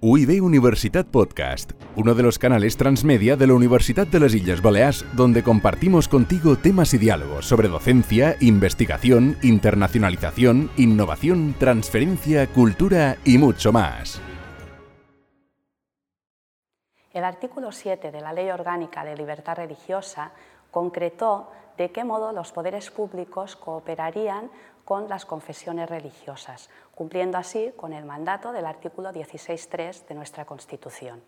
UIB Universitat Podcast, uno de los canales transmedia de la Universidad de las Islas Baleares, donde compartimos contigo temas y diálogos sobre docencia, investigación, internacionalización, innovación, transferencia, cultura y mucho más. El artículo 7 de la Ley Orgánica de Libertad Religiosa concretó de qué modo los poderes públicos cooperarían con las confesiones religiosas, cumpliendo así con el mandato del artículo 16.3 de nuestra Constitución.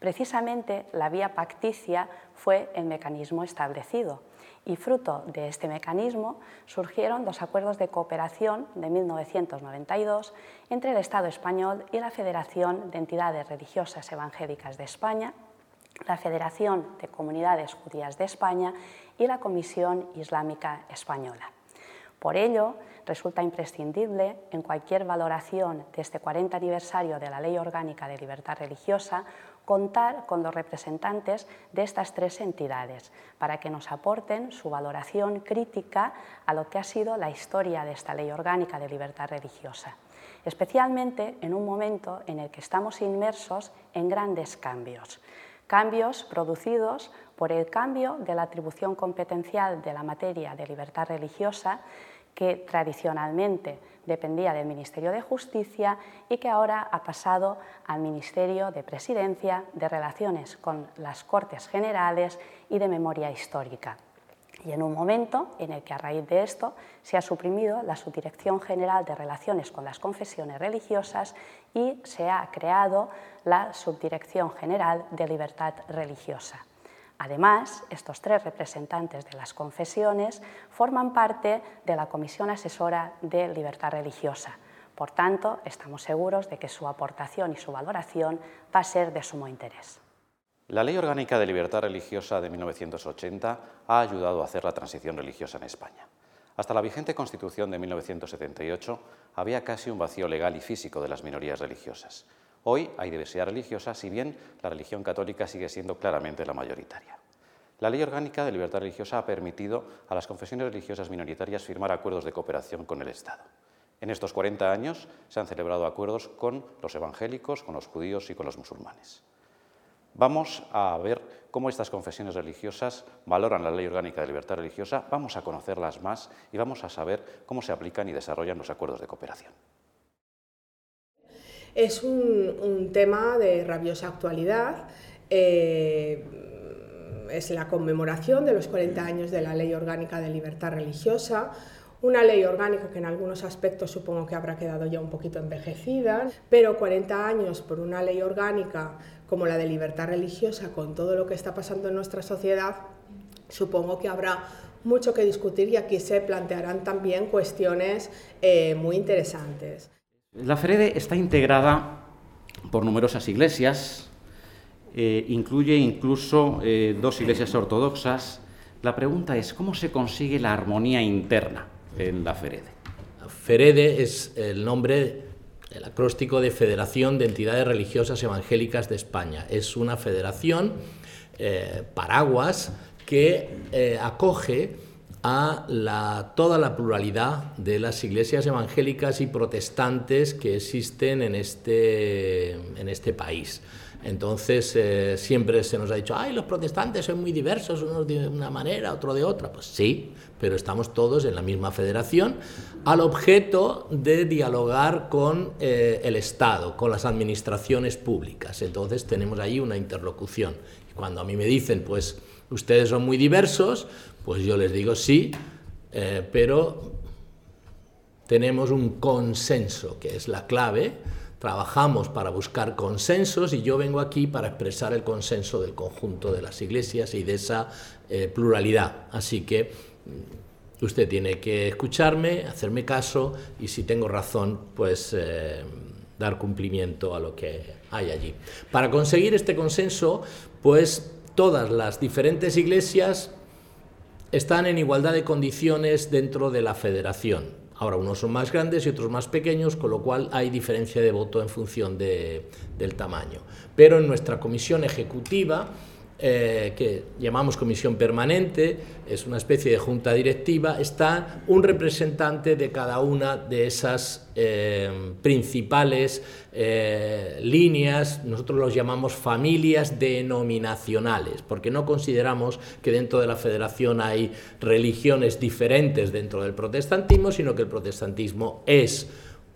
Precisamente la vía pacticia fue el mecanismo establecido y fruto de este mecanismo surgieron los acuerdos de cooperación de 1992 entre el Estado español y la Federación de Entidades Religiosas Evangélicas de España, la Federación de Comunidades Judías de España y la Comisión Islámica Española. Por ello, resulta imprescindible en cualquier valoración de este 40 aniversario de la Ley Orgánica de Libertad Religiosa contar con los representantes de estas tres entidades para que nos aporten su valoración crítica a lo que ha sido la historia de esta Ley Orgánica de Libertad Religiosa, especialmente en un momento en el que estamos inmersos en grandes cambios. Cambios producidos por el cambio de la atribución competencial de la materia de libertad religiosa que tradicionalmente dependía del Ministerio de Justicia y que ahora ha pasado al Ministerio de Presidencia, de Relaciones con las Cortes Generales y de Memoria Histórica. Y en un momento en el que a raíz de esto se ha suprimido la Subdirección General de Relaciones con las Confesiones Religiosas y se ha creado la Subdirección General de Libertad Religiosa. Además, estos tres representantes de las confesiones forman parte de la Comisión Asesora de Libertad Religiosa. Por tanto, estamos seguros de que su aportación y su valoración va a ser de sumo interés. La Ley Orgánica de Libertad Religiosa de 1980 ha ayudado a hacer la transición religiosa en España. Hasta la vigente Constitución de 1978 había casi un vacío legal y físico de las minorías religiosas. Hoy hay diversidad religiosa, si bien la religión católica sigue siendo claramente la mayoritaria. La Ley Orgánica de Libertad Religiosa ha permitido a las confesiones religiosas minoritarias firmar acuerdos de cooperación con el Estado. En estos 40 años se han celebrado acuerdos con los evangélicos, con los judíos y con los musulmanes. Vamos a ver cómo estas confesiones religiosas valoran la Ley Orgánica de Libertad Religiosa, vamos a conocerlas más y vamos a saber cómo se aplican y desarrollan los acuerdos de cooperación. Es un, tema de rabiosa actualidad. Eh, es la conmemoración de los 40 años de la Ley Orgánica de Libertad Religiosa, una ley orgánica que en algunos aspectos supongo que habrá quedado ya un poquito envejecida, pero 40 años por una ley orgánica como la de libertad religiosa, con todo lo que está pasando en nuestra sociedad, supongo que habrá mucho que discutir y aquí se plantearán también cuestiones eh, muy interesantes. La FEREDE está integrada por numerosas iglesias, eh, incluye incluso eh, dos iglesias ortodoxas. La pregunta es, ¿cómo se consigue la armonía interna en la FEREDE? FEREDE es el nombre, el acróstico de Federación de Entidades Religiosas Evangélicas de España. Es una federación eh, paraguas que acoge a toda la pluralidad de las iglesias evangélicas y protestantes que existen en este, en este país. Entonces eh, siempre se nos ha dicho, ay, los protestantes son muy diversos, unos de una manera, otro de otra. Pues sí, pero estamos todos en la misma federación al objeto de dialogar con eh, el Estado, con las administraciones públicas. Entonces tenemos ahí una interlocución. Y cuando a mí me dicen, pues ustedes son muy diversos, pues yo les digo sí, eh, pero tenemos un consenso, que es la clave. Trabajamos para buscar consensos y yo vengo aquí para expresar el consenso del conjunto de las iglesias y de esa eh, pluralidad. Así que mm, usted tiene que escucharme, hacerme caso y si tengo razón, pues eh, dar cumplimiento a lo que hay allí. Para conseguir este consenso, pues todas las diferentes iglesias están en igualdad de condiciones dentro de la federación. Ahora, unos son más grandes y otros más pequeños, con lo cual hay diferencia de voto en función del tamaño. Pero en nuestra comisión ejecutiva eh, que llamamos comisión permanente, es una especie de junta directiva, está un representante de cada una de esas eh, principales eh, líneas, nosotros los llamamos familias denominacionales, porque no consideramos que dentro de la federación hay religiones diferentes dentro del protestantismo, sino que el protestantismo es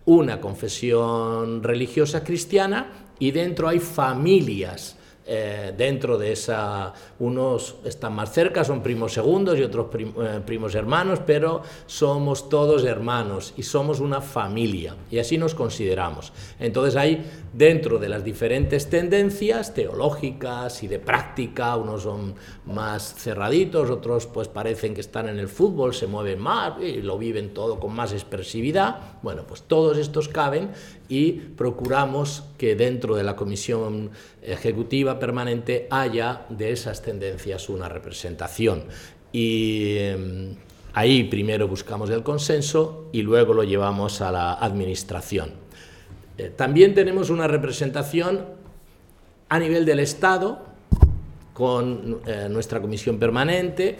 una confesión religiosa cristiana y dentro hay familias eh, dentro de esa, unos están más cerca, son primos segundos y otros eh, primos hermanos, pero somos todos hermanos y somos una familia y así nos consideramos. Entonces hay dentro de las diferentes tendencias teológicas y de práctica, unos son más cerraditos, otros pues parecen que están en el fútbol, se mueven más y lo viven todo con más expresividad. Bueno, pues todos estos caben y procuramos que dentro de la comisión ejecutiva permanente haya de esas tendencias una representación. Y em, ahí primero buscamos el consenso y luego lo llevamos a la administración. Eh, también tenemos una representación a nivel del Estado con eh, nuestra comisión permanente,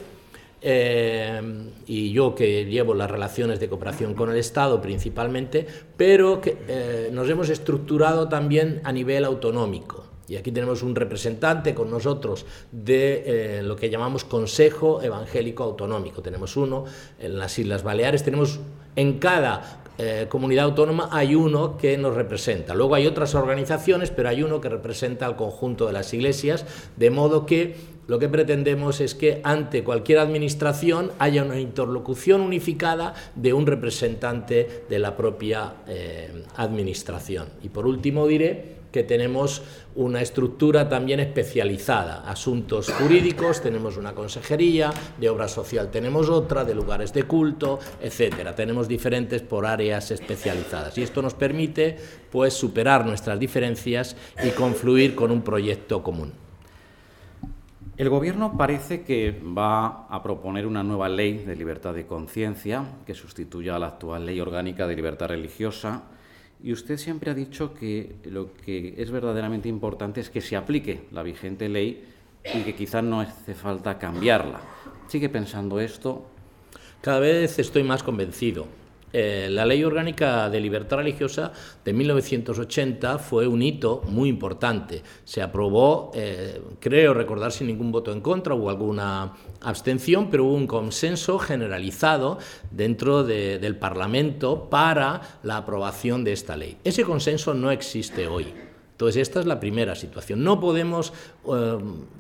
eh, y yo que llevo las relaciones de cooperación con el Estado principalmente, pero que nos hemos estructurado también a nivel autonómico. Y aquí tenemos un representante con nosotros de lo que llamamos Consejo Evangélico Autonómico. Tenemos uno en las Islas Baleares, tenemos en cada comunidad autónoma hay uno que nos representa. Luego hay otras organizaciones, pero hay uno que representa al conjunto de las iglesias, de modo que lo que pretendemos es que ante cualquier administración haya una interlocución unificada de un representante de la propia eh, administración. Y por último diré que tenemos una estructura también especializada, asuntos jurídicos, tenemos una consejería, de obra social tenemos otra, de lugares de culto, etcétera. Tenemos diferentes por áreas especializadas y esto nos permite pues superar nuestras diferencias y confluir con un proyecto común. El Gobierno parece que va a proponer una nueva ley de libertad de conciencia que sustituya a la actual ley orgánica de libertad religiosa y usted siempre ha dicho que lo que es verdaderamente importante es que se aplique la vigente ley y que quizás no hace falta cambiarla. ¿Sigue pensando esto? Cada vez estoy más convencido. Eh, la Ley Orgánica de Libertad Religiosa de 1980 fue un hito muy importante. Se aprobó, eh, creo recordar, sin ningún voto en contra, hubo alguna abstención, pero hubo un consenso generalizado dentro del Parlamento para la aprobación de esta ley. Ese consenso no existe hoy. Entonces, esta es la primera situación. No podemos eh,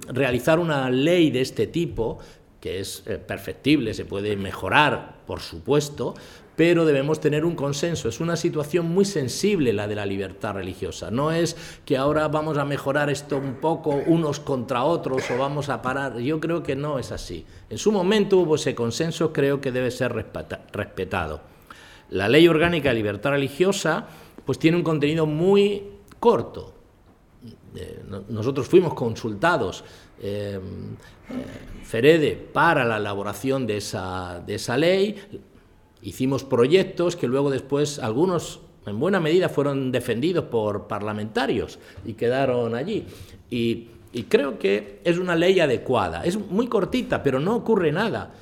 realizar una ley de este tipo que es perfectible, se puede mejorar, por supuesto, pero debemos tener un consenso. Es una situación muy sensible la de la libertad religiosa. No es que ahora vamos a mejorar esto un poco unos contra otros o vamos a parar. Yo creo que no es así. En su momento hubo ese consenso, creo que debe ser respetado. La ley orgánica de libertad religiosa pues tiene un contenido muy corto. Eh, nosotros fuimos consultados eh, eh, Ferede para la elaboración de esa, de esa ley, Hicimos proyectos que luego después algunos en buena medida fueron defendidos por parlamentarios y quedaron allí. Y, creo que es una ley adecuada. Es muy cortita, pero no ocurre nada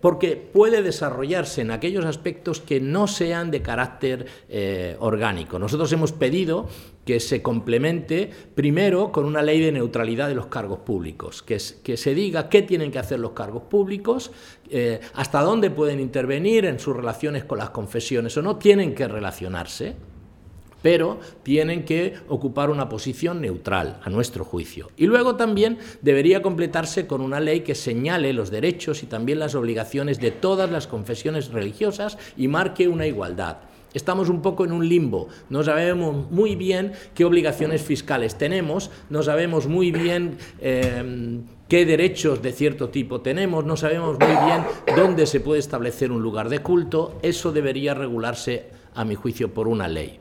porque puede desarrollarse en aquellos aspectos que no sean de carácter eh, orgánico. Nosotros hemos pedido que se complemente primero con una ley de neutralidad de los cargos públicos, que, que se diga qué tienen que hacer los cargos públicos, eh, hasta dónde pueden intervenir en sus relaciones con las confesiones o no, tienen que relacionarse, pero tienen que ocupar una posición neutral, a nuestro juicio. Y luego también debería completarse con una ley que señale los derechos y también las obligaciones de todas las confesiones religiosas y marque una igualdad estamos un poco en un limbo. No sabemos muy bien qué obligaciones fiscales tenemos, no sabemos muy bien eh, qué derechos de cierto tipo tenemos, no sabemos muy bien dónde se puede establecer un lugar de culto. Eso debería regularse, a mi juicio, por una ley.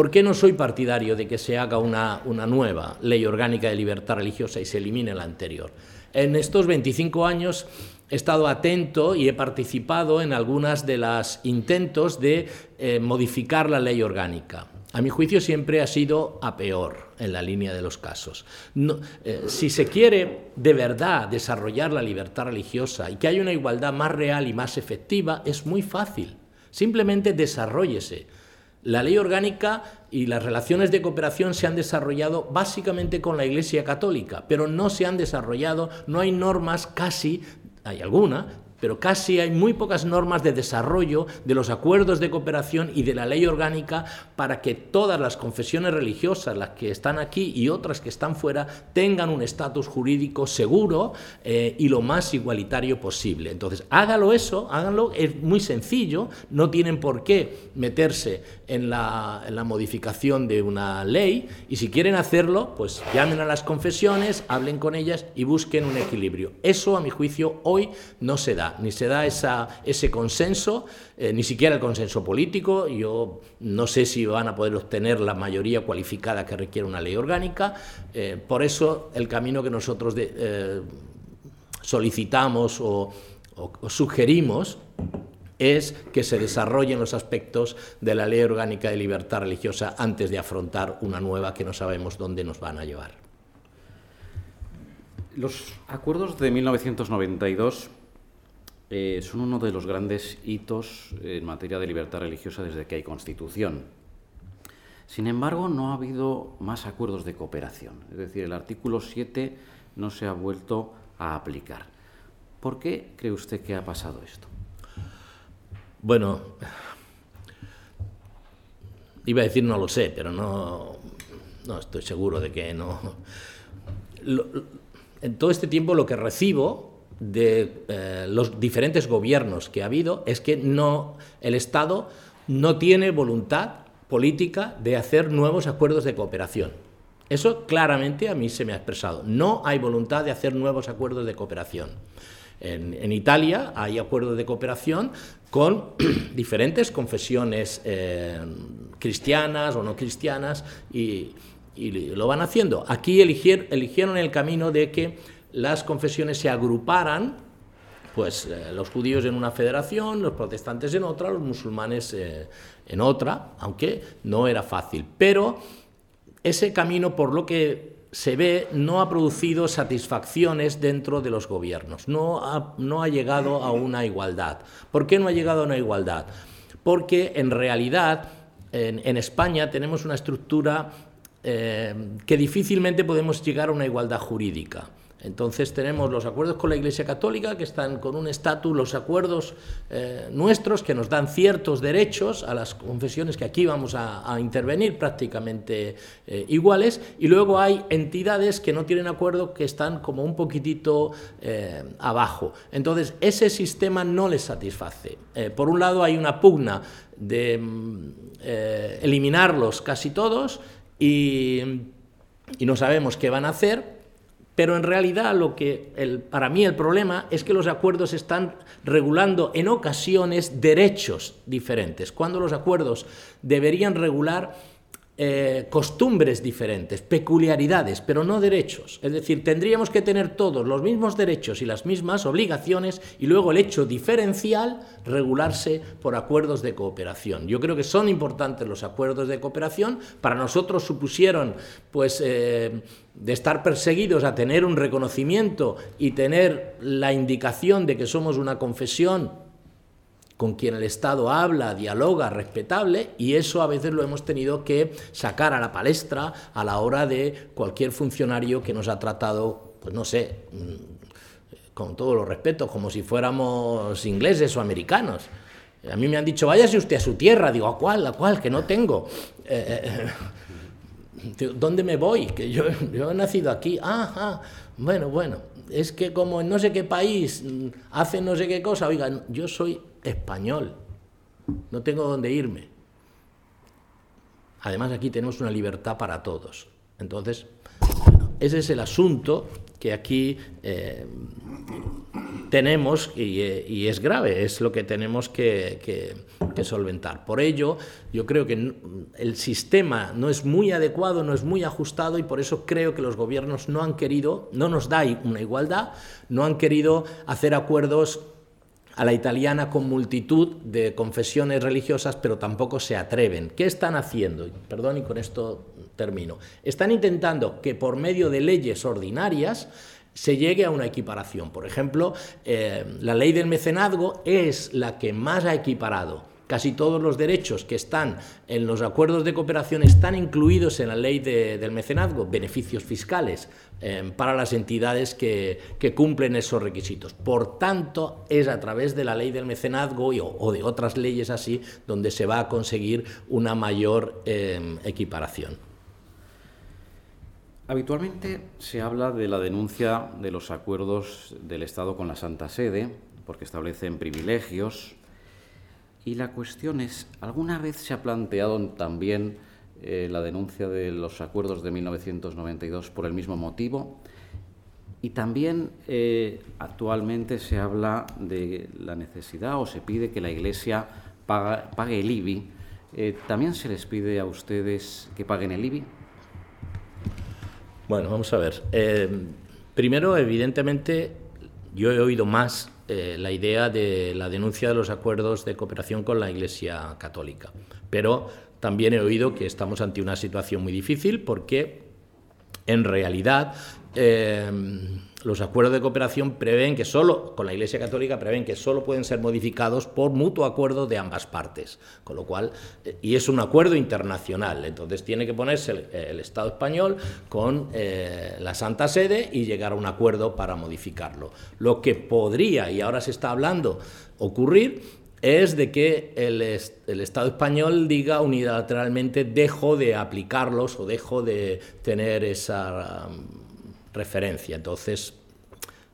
¿Por qué no soy partidario de que se haga una, una nueva ley orgánica de libertad religiosa y se elimine la anterior? En estos 25 años he estado atento y he participado en algunos de los intentos de eh, modificar la ley orgánica. a mi juicio siempre ha sido a peor en la línea de los casos. Eh, si se quiere de verdad desarrollar la libertad religiosa y que haya una igualdad más real y más efectiva, es muy fácil. Simplemente desarrollese. La ley orgánica y las relaciones de cooperación se han desarrollado básicamente con la Iglesia Católica, pero no se han desarrollado, no hay normas casi, hay alguna, pero casi hay muy pocas normas de desarrollo de los acuerdos de cooperación y de la ley orgánica para que todas las confesiones religiosas, las que están aquí y otras que están fuera, tengan un estatus jurídico seguro eh, y lo más igualitario posible. Entonces, hágalo eso, háganlo, es muy sencillo, no tienen por qué meterse en la, en la modificación de una ley y si quieren hacerlo, pues llamen a las confesiones, hablen con ellas y busquen un equilibrio. Eso, a mi juicio, hoy no se da ni se da ese consenso, eh, ni siquiera el consenso político. Yo no sé si van a poder obtener la mayoría cualificada que requiere una ley orgánica. Eh, por eso el camino que nosotros eh, solicitamos o, o sugerimos es que se desarrollen los aspectos de la ley orgánica de libertad religiosa antes de afrontar una nueva que no sabemos dónde nos van a llevar. Los acuerdos de 1992 eh, son uno de los grandes hitos en materia de libertad religiosa desde que hay constitución. Sin embargo, no ha habido más acuerdos de cooperación. Es decir, el artículo 7 no se ha vuelto a aplicar. ¿Por qué cree usted que ha pasado esto? Bueno, iba a decir no lo sé, pero no, no estoy seguro de que no. en todo este tiempo lo que recibo de eh, los diferentes gobiernos que ha habido es que no, el Estado no tiene voluntad política de hacer nuevos acuerdos de cooperación. Eso claramente a mí se me ha expresado. No hay voluntad de hacer nuevos acuerdos de cooperación. En, Italia hay acuerdos de cooperación con diferentes confesiones eh, cristianas o no cristianas y, lo van haciendo. Aquí eligieron el camino de que las confesiones se agruparan, pues eh, los judíos en una federación, los protestantes en otra, los musulmanes eh, en otra, aunque no era fácil. Pero ese camino, por lo que se ve, no ha producido satisfacciones dentro de los gobiernos, no ha, llegado a una igualdad. ¿Por qué no ha llegado a una igualdad? Porque en realidad en, España tenemos una estructura eh, que difícilmente podemos llegar a una igualdad jurídica. Entonces tenemos los acuerdos con la Iglesia Católica que están con un estatus, los acuerdos eh, nuestros que nos dan ciertos derechos a las confesiones que aquí vamos a, intervenir prácticamente eh, iguales y luego hay entidades que no tienen acuerdo que están como un poquitito eh, abajo. Entonces ese sistema no les satisface. por un lado hay una pugna de mm, eliminarlos casi todos y, y no sabemos qué van a hacer pero en realidad lo que para mí el problema es que los acuerdos están regulando en ocasiones derechos diferentes, cuando los acuerdos deberían regular eh, costumbres diferentes, peculiaridades, pero no derechos. Es decir, tendríamos que tener todos los mismos derechos y las mismas obligaciones y luego el hecho diferencial regularse por acuerdos de cooperación. Yo creo que son importantes los acuerdos de cooperación. Para nosotros supusieron, pues, eh, de estar perseguidos a tener un reconocimiento y tener la indicación de que somos una confesión con quien el Estado habla, dialoga, respetable, y eso a veces lo hemos tenido que sacar a la palestra a la hora de cualquier funcionario que nos ha tratado, pues no sé, mm, con todos los respetos, como si fuéramos ingleses o americanos. A mí me han dicho, váyase usted a su tierra. Digo, ¿a cuál? ¿A cuál? Que no tengo. Eh, eh, ¿Dónde me voy? Que yo, yo he nacido aquí. Ah, bueno, bueno. Es que como en no sé qué país mm, hacen no sé qué cosa, oigan, yo soy español. No tengo dónde irme. Además, aquí tenemos una libertad para todos. Entonces, ese es el asunto que aquí eh, tenemos eh, y, es grave, es lo que tenemos que, solventar. Por ello, yo creo que el sistema no es muy adecuado, no es muy ajustado y por eso creo que los gobiernos no han querido, no nos da una igualdad, no han querido hacer acuerdos a la italiana con multitud de confesiones religiosas, pero tampoco se atreven. ¿Qué están haciendo? Perdón, y con esto termino. Están intentando que por medio de leyes ordinarias se llegue a una equiparación. Por ejemplo, eh, la ley del mecenazgo es la que más ha equiparado Casi todos los derechos que están en los acuerdos de cooperación están incluidos en la ley del mecenazgo, beneficios fiscales eh, para las entidades que, cumplen esos requisitos. Por tanto, es a través de la ley del mecenazgo o, de otras leyes así donde se va a conseguir una mayor eh, equiparación. Habitualmente se habla de la denuncia de los acuerdos del Estado con la Santa Sede, porque establecen privilegios, y la cuestión es, ¿alguna vez se ha planteado también eh, la denuncia de los acuerdos de 1992 por el mismo motivo? Y también eh, actualmente se habla de la necesidad o se pide que la Iglesia pague el IBI. Eh, ¿También se les pide a ustedes que paguen el IBI? Bueno, vamos a ver. primero, evidentemente, yo he oído más eh, la idea de la denuncia de los acuerdos de cooperación con la Iglesia Católica. Pero también he oído que estamos ante una situación muy difícil porque en realidad eh, los acuerdos de cooperación prevén que solo, con la Iglesia Católica, prevén que solo pueden ser modificados por mutuo acuerdo de ambas partes. Con lo cual, eh, y es un acuerdo internacional, entonces tiene que ponerse el, Estado español con eh, la Santa Sede y llegar a un acuerdo para modificarlo. Lo que podría, y ahora se está hablando, ocurrir es de que el, el, Estado español diga unilateralmente dejo de aplicarlos o dejo de tener esa referencia. Entonces,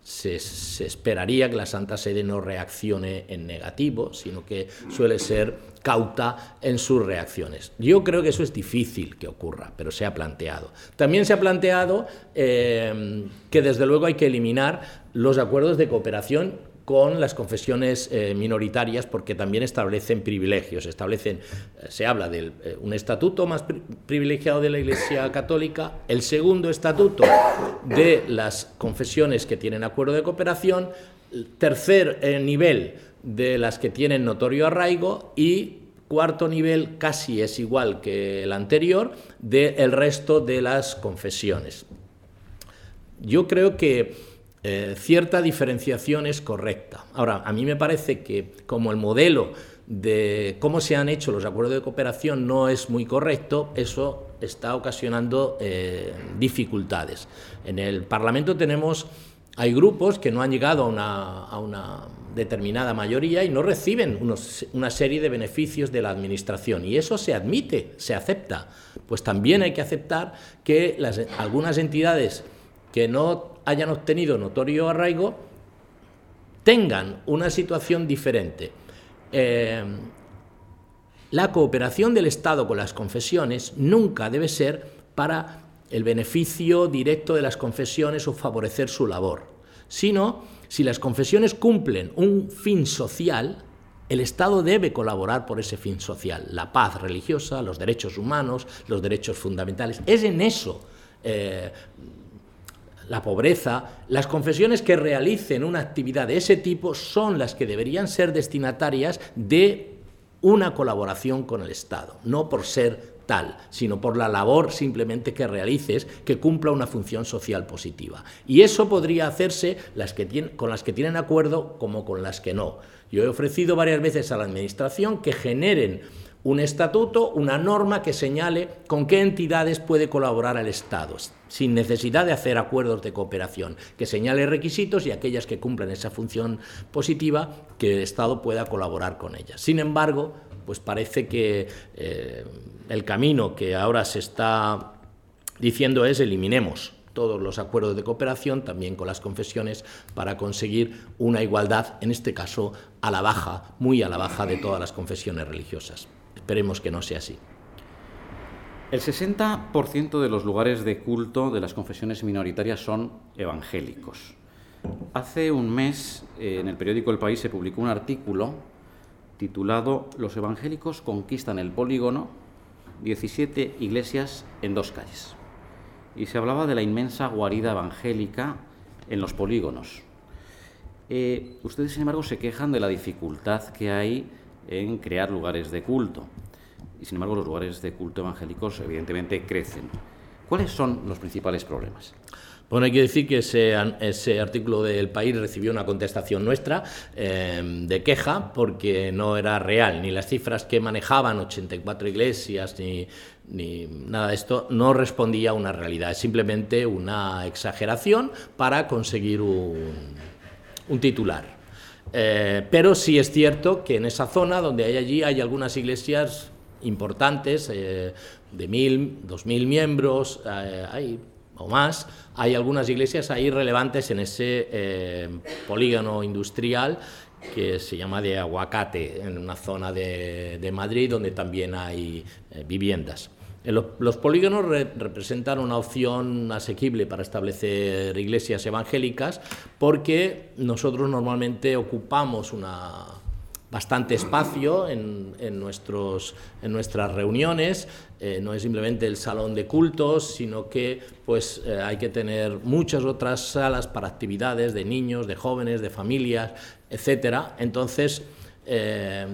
se, esperaría que la Santa Sede no reaccione en negativo, sino que suele ser cauta en sus reacciones. Yo creo que eso es difícil que ocurra, pero se ha planteado. También se ha planteado eh, que desde luego hay que eliminar los acuerdos de cooperación con las confesiones eh, minoritarias porque también establecen privilegios, establecen, eh, se habla de eh, un estatuto más privilegiado de la Iglesia Católica, el segundo estatuto de las confesiones que tienen acuerdo de cooperación, tercer nivel de las que tienen notorio arraigo y cuarto nivel casi es igual que el anterior del resto de las confesiones. Yo creo que eh, cierta diferenciación es correcta. Ahora, a mí me parece que como el modelo de cómo se han hecho los acuerdos de cooperación no es muy correcto, eso está ocasionando eh, dificultades. En el Parlamento tenemos, hay grupos que no han llegado a una, determinada mayoría y no reciben una serie de beneficios de la Administración. Y eso se admite, se acepta. Pues también hay que aceptar que algunas entidades que no hayan obtenido notorio arraigo tengan una situación diferente. Eh, la cooperación del Estado con las confesiones nunca debe ser para el beneficio directo de las confesiones o favorecer su labor, sino si las confesiones cumplen un fin social, el Estado debe colaborar por ese fin social, la paz religiosa, los derechos humanos, los derechos fundamentales. Es en eso eh, la pobreza, las confesiones que realicen una actividad de ese tipo son las que deberían ser destinatarias de una colaboración con el Estado, no por ser tal, sino por la labor simplemente que realices que cumpla una función social positiva. Y eso podría hacerse las que con las que tienen acuerdo como con las que no. Yo he ofrecido varias veces a la Administración que generen un estatuto, una norma que señale con qué entidades puede colaborar el Estado, sin necesidad de hacer acuerdos de cooperación, que señale requisitos y aquellas que cumplen esa función positiva, que el Estado pueda colaborar con ellas. Sin embargo, pues parece que eh, el camino que ahora se está diciendo es eliminemos todos los acuerdos de cooperación, también con las confesiones, para conseguir una igualdad, en este caso, a la baja, muy a la baja de todas las confesiones religiosas. Esperemos que no sea así. El 60% de los lugares de culto de las confesiones minoritarias son evangélicos. Hace un mes, eh, en el periódico El País, se publicó un artículo titulado Los evangélicos conquistan el polígono, 17 iglesias en dos calles. Y se hablaba de la inmensa guarida evangélica en los polígonos. Eh, ustedes, sin embargo, se quejan de la dificultad que hay en crear lugares de culto. Y, sin embargo, los lugares de culto evangélicos, evidentemente, crecen. ¿Cuáles son los principales problemas? Bueno, hay que decir que ese, artículo del país recibió una contestación nuestra eh, de queja porque no era real, ni las cifras que manejaban, 84 iglesias, ni, nada de esto, no respondía a una realidad, es simplemente una exageración para conseguir un, titular. Eh, pero sí es cierto que en esa zona donde hay allí hay algunas iglesias importantes, eh, de mil, dos mil miembros, hay o más, hay algunas iglesias ahí relevantes en ese eh, polígono industrial que se llama de Aguacate, en una zona de, Madrid donde también hay eh, viviendas. Los, polígonos representan una opción asequible para establecer iglesias evangélicas porque nosotros normalmente ocupamos una, bastante espacio en, nuestros, en nuestras reuniones, eh, no es simplemente el salón de cultos, sino que pues, eh, hay que tener muchas otras salas para actividades de niños, de jóvenes, de familias, etc. Entonces, eh,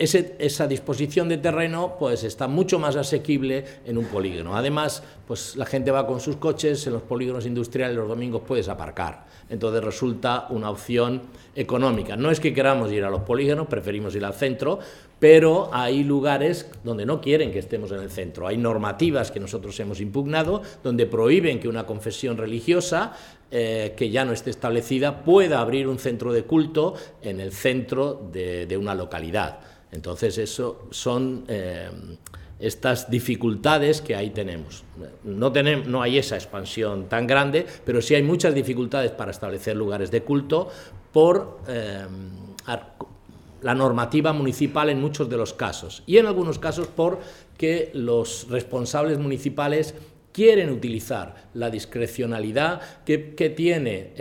esa disposición de terreno pues está mucho más asequible en un polígono. Además, pues la gente va con sus coches, en los polígonos industriales los domingos puedes aparcar. Entonces resulta una opción económica. No es que queramos ir a los polígonos, preferimos ir al centro, pero hay lugares donde no quieren que estemos en el centro. Hay normativas que nosotros hemos impugnado donde prohíben que una confesión religiosa eh, que ya no esté establecida pueda abrir un centro de culto en el centro de una localidad. Entonces, eso son eh, estas dificultades que ahí tenemos. No, hay esa expansión tan grande, pero sí hay muchas dificultades para establecer lugares de culto por eh, la normativa municipal en muchos de los casos y en algunos casos por que los responsables municipales quieren utilizar la discrecionalidad que, tiene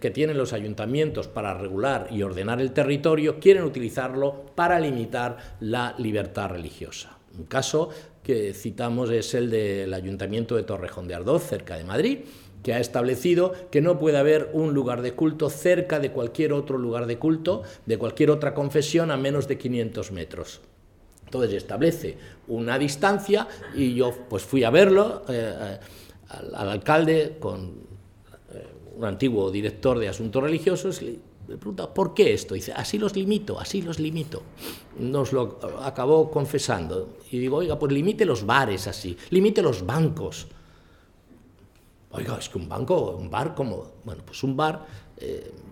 que tienen los ayuntamientos para regular y ordenar el territorio, quieren utilizarlo para limitar la libertad religiosa. Un caso que citamos es el del ayuntamiento de Torrejón de Ardoz, cerca de Madrid, que ha establecido que no puede haber un lugar de culto cerca de cualquier otro lugar de culto, de cualquier otra confesión, a menos de 500 metros. Entonces establece una distancia y yo pues fui a verlo eh, eh, al, alcalde con eh, un antiguo director de asuntos religiosos le pregunta, ¿por qué esto? dice, así los limito, así los limito. Nos lo acabó confesando. Y digo, oiga, pues limite los bares así, limite los bancos. Oiga, es que un banco, un bar como, bueno, pues un bar,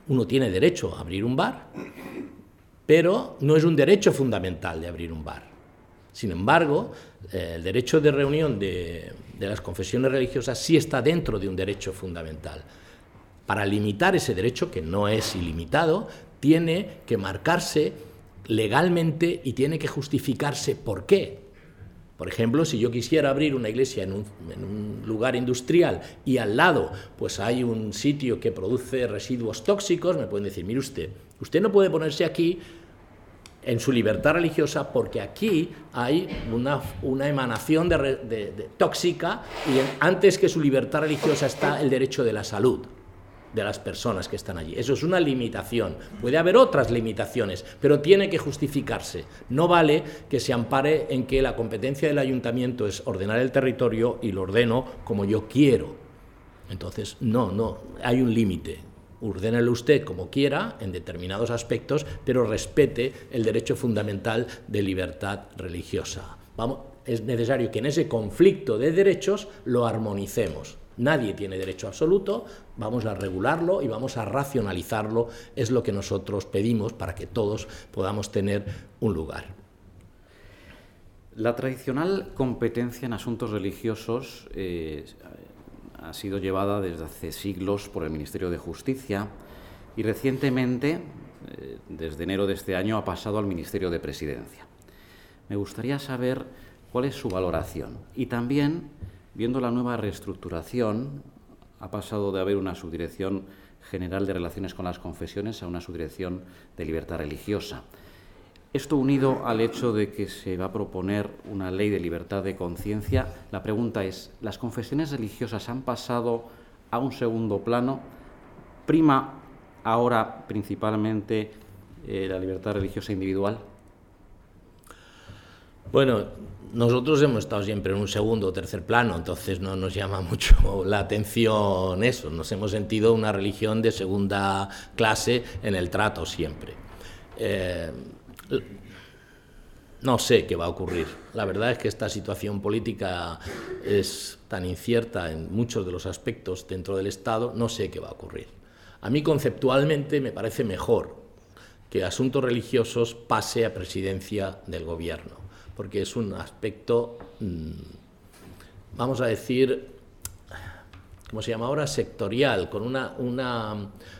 uno tiene derecho a abrir un bar, pero no es un derecho fundamental de abrir un bar. Sin embargo, eh, el derecho de reunión de, las confesiones religiosas sí está dentro de un derecho fundamental. Para limitar ese derecho, que no es ilimitado, tiene que marcarse legalmente y tiene que justificarse por qué. Por ejemplo, si yo quisiera abrir una iglesia en un, en un, lugar industrial y al lado pues hay un sitio que produce residuos tóxicos, me pueden decir, mire usted, usted no puede ponerse aquí en su libertad religiosa porque aquí hay una, una emanación de, tóxica y antes que su libertad religiosa está el derecho de la salud de las personas que están allí. Eso es una limitación. Puede haber otras limitaciones, pero tiene que justificarse. No vale que se ampare en que la competencia del ayuntamiento es ordenar el territorio y lo ordeno como yo quiero. Entonces, no, no, hay un límite ordénelo usted como quiera en determinados aspectos, pero respete el derecho fundamental de libertad religiosa. Vamos, es necesario que en ese conflicto de derechos lo armonicemos. Nadie tiene derecho absoluto, vamos a regularlo y vamos a racionalizarlo, es lo que nosotros pedimos para que todos podamos tener un lugar. La tradicional competencia en asuntos religiosos eh, ha sido llevada desde hace siglos por el Ministerio de Justicia y recientemente, eh, desde enero de este año, ha pasado al Ministerio de Presidencia. Me gustaría saber cuál es su valoración y también, viendo la nueva reestructuración, ha pasado de haber una subdirección general de relaciones con las confesiones a una subdirección de libertad religiosa. Esto unido al hecho de que se va a proponer una ley de libertad de conciencia, la pregunta es, ¿las confesiones religiosas han pasado a un segundo plano? ¿Prima ahora principalmente eh, la libertad religiosa individual? Bueno, nosotros hemos estado siempre en un segundo o tercer plano, entonces no nos llama mucho la atención eso. Nos hemos sentido una religión de segunda clase en el trato siempre. Eh, no sé qué va a ocurrir. La verdad es que esta situación política es tan incierta en muchos de los aspectos dentro del Estado, no sé qué va a ocurrir. A mí conceptualmente me parece mejor que asuntos religiosos pase a presidencia del gobierno, porque es un aspecto, mm, vamos a decir, ¿cómo se llama ahora? Sectorial, con una, una...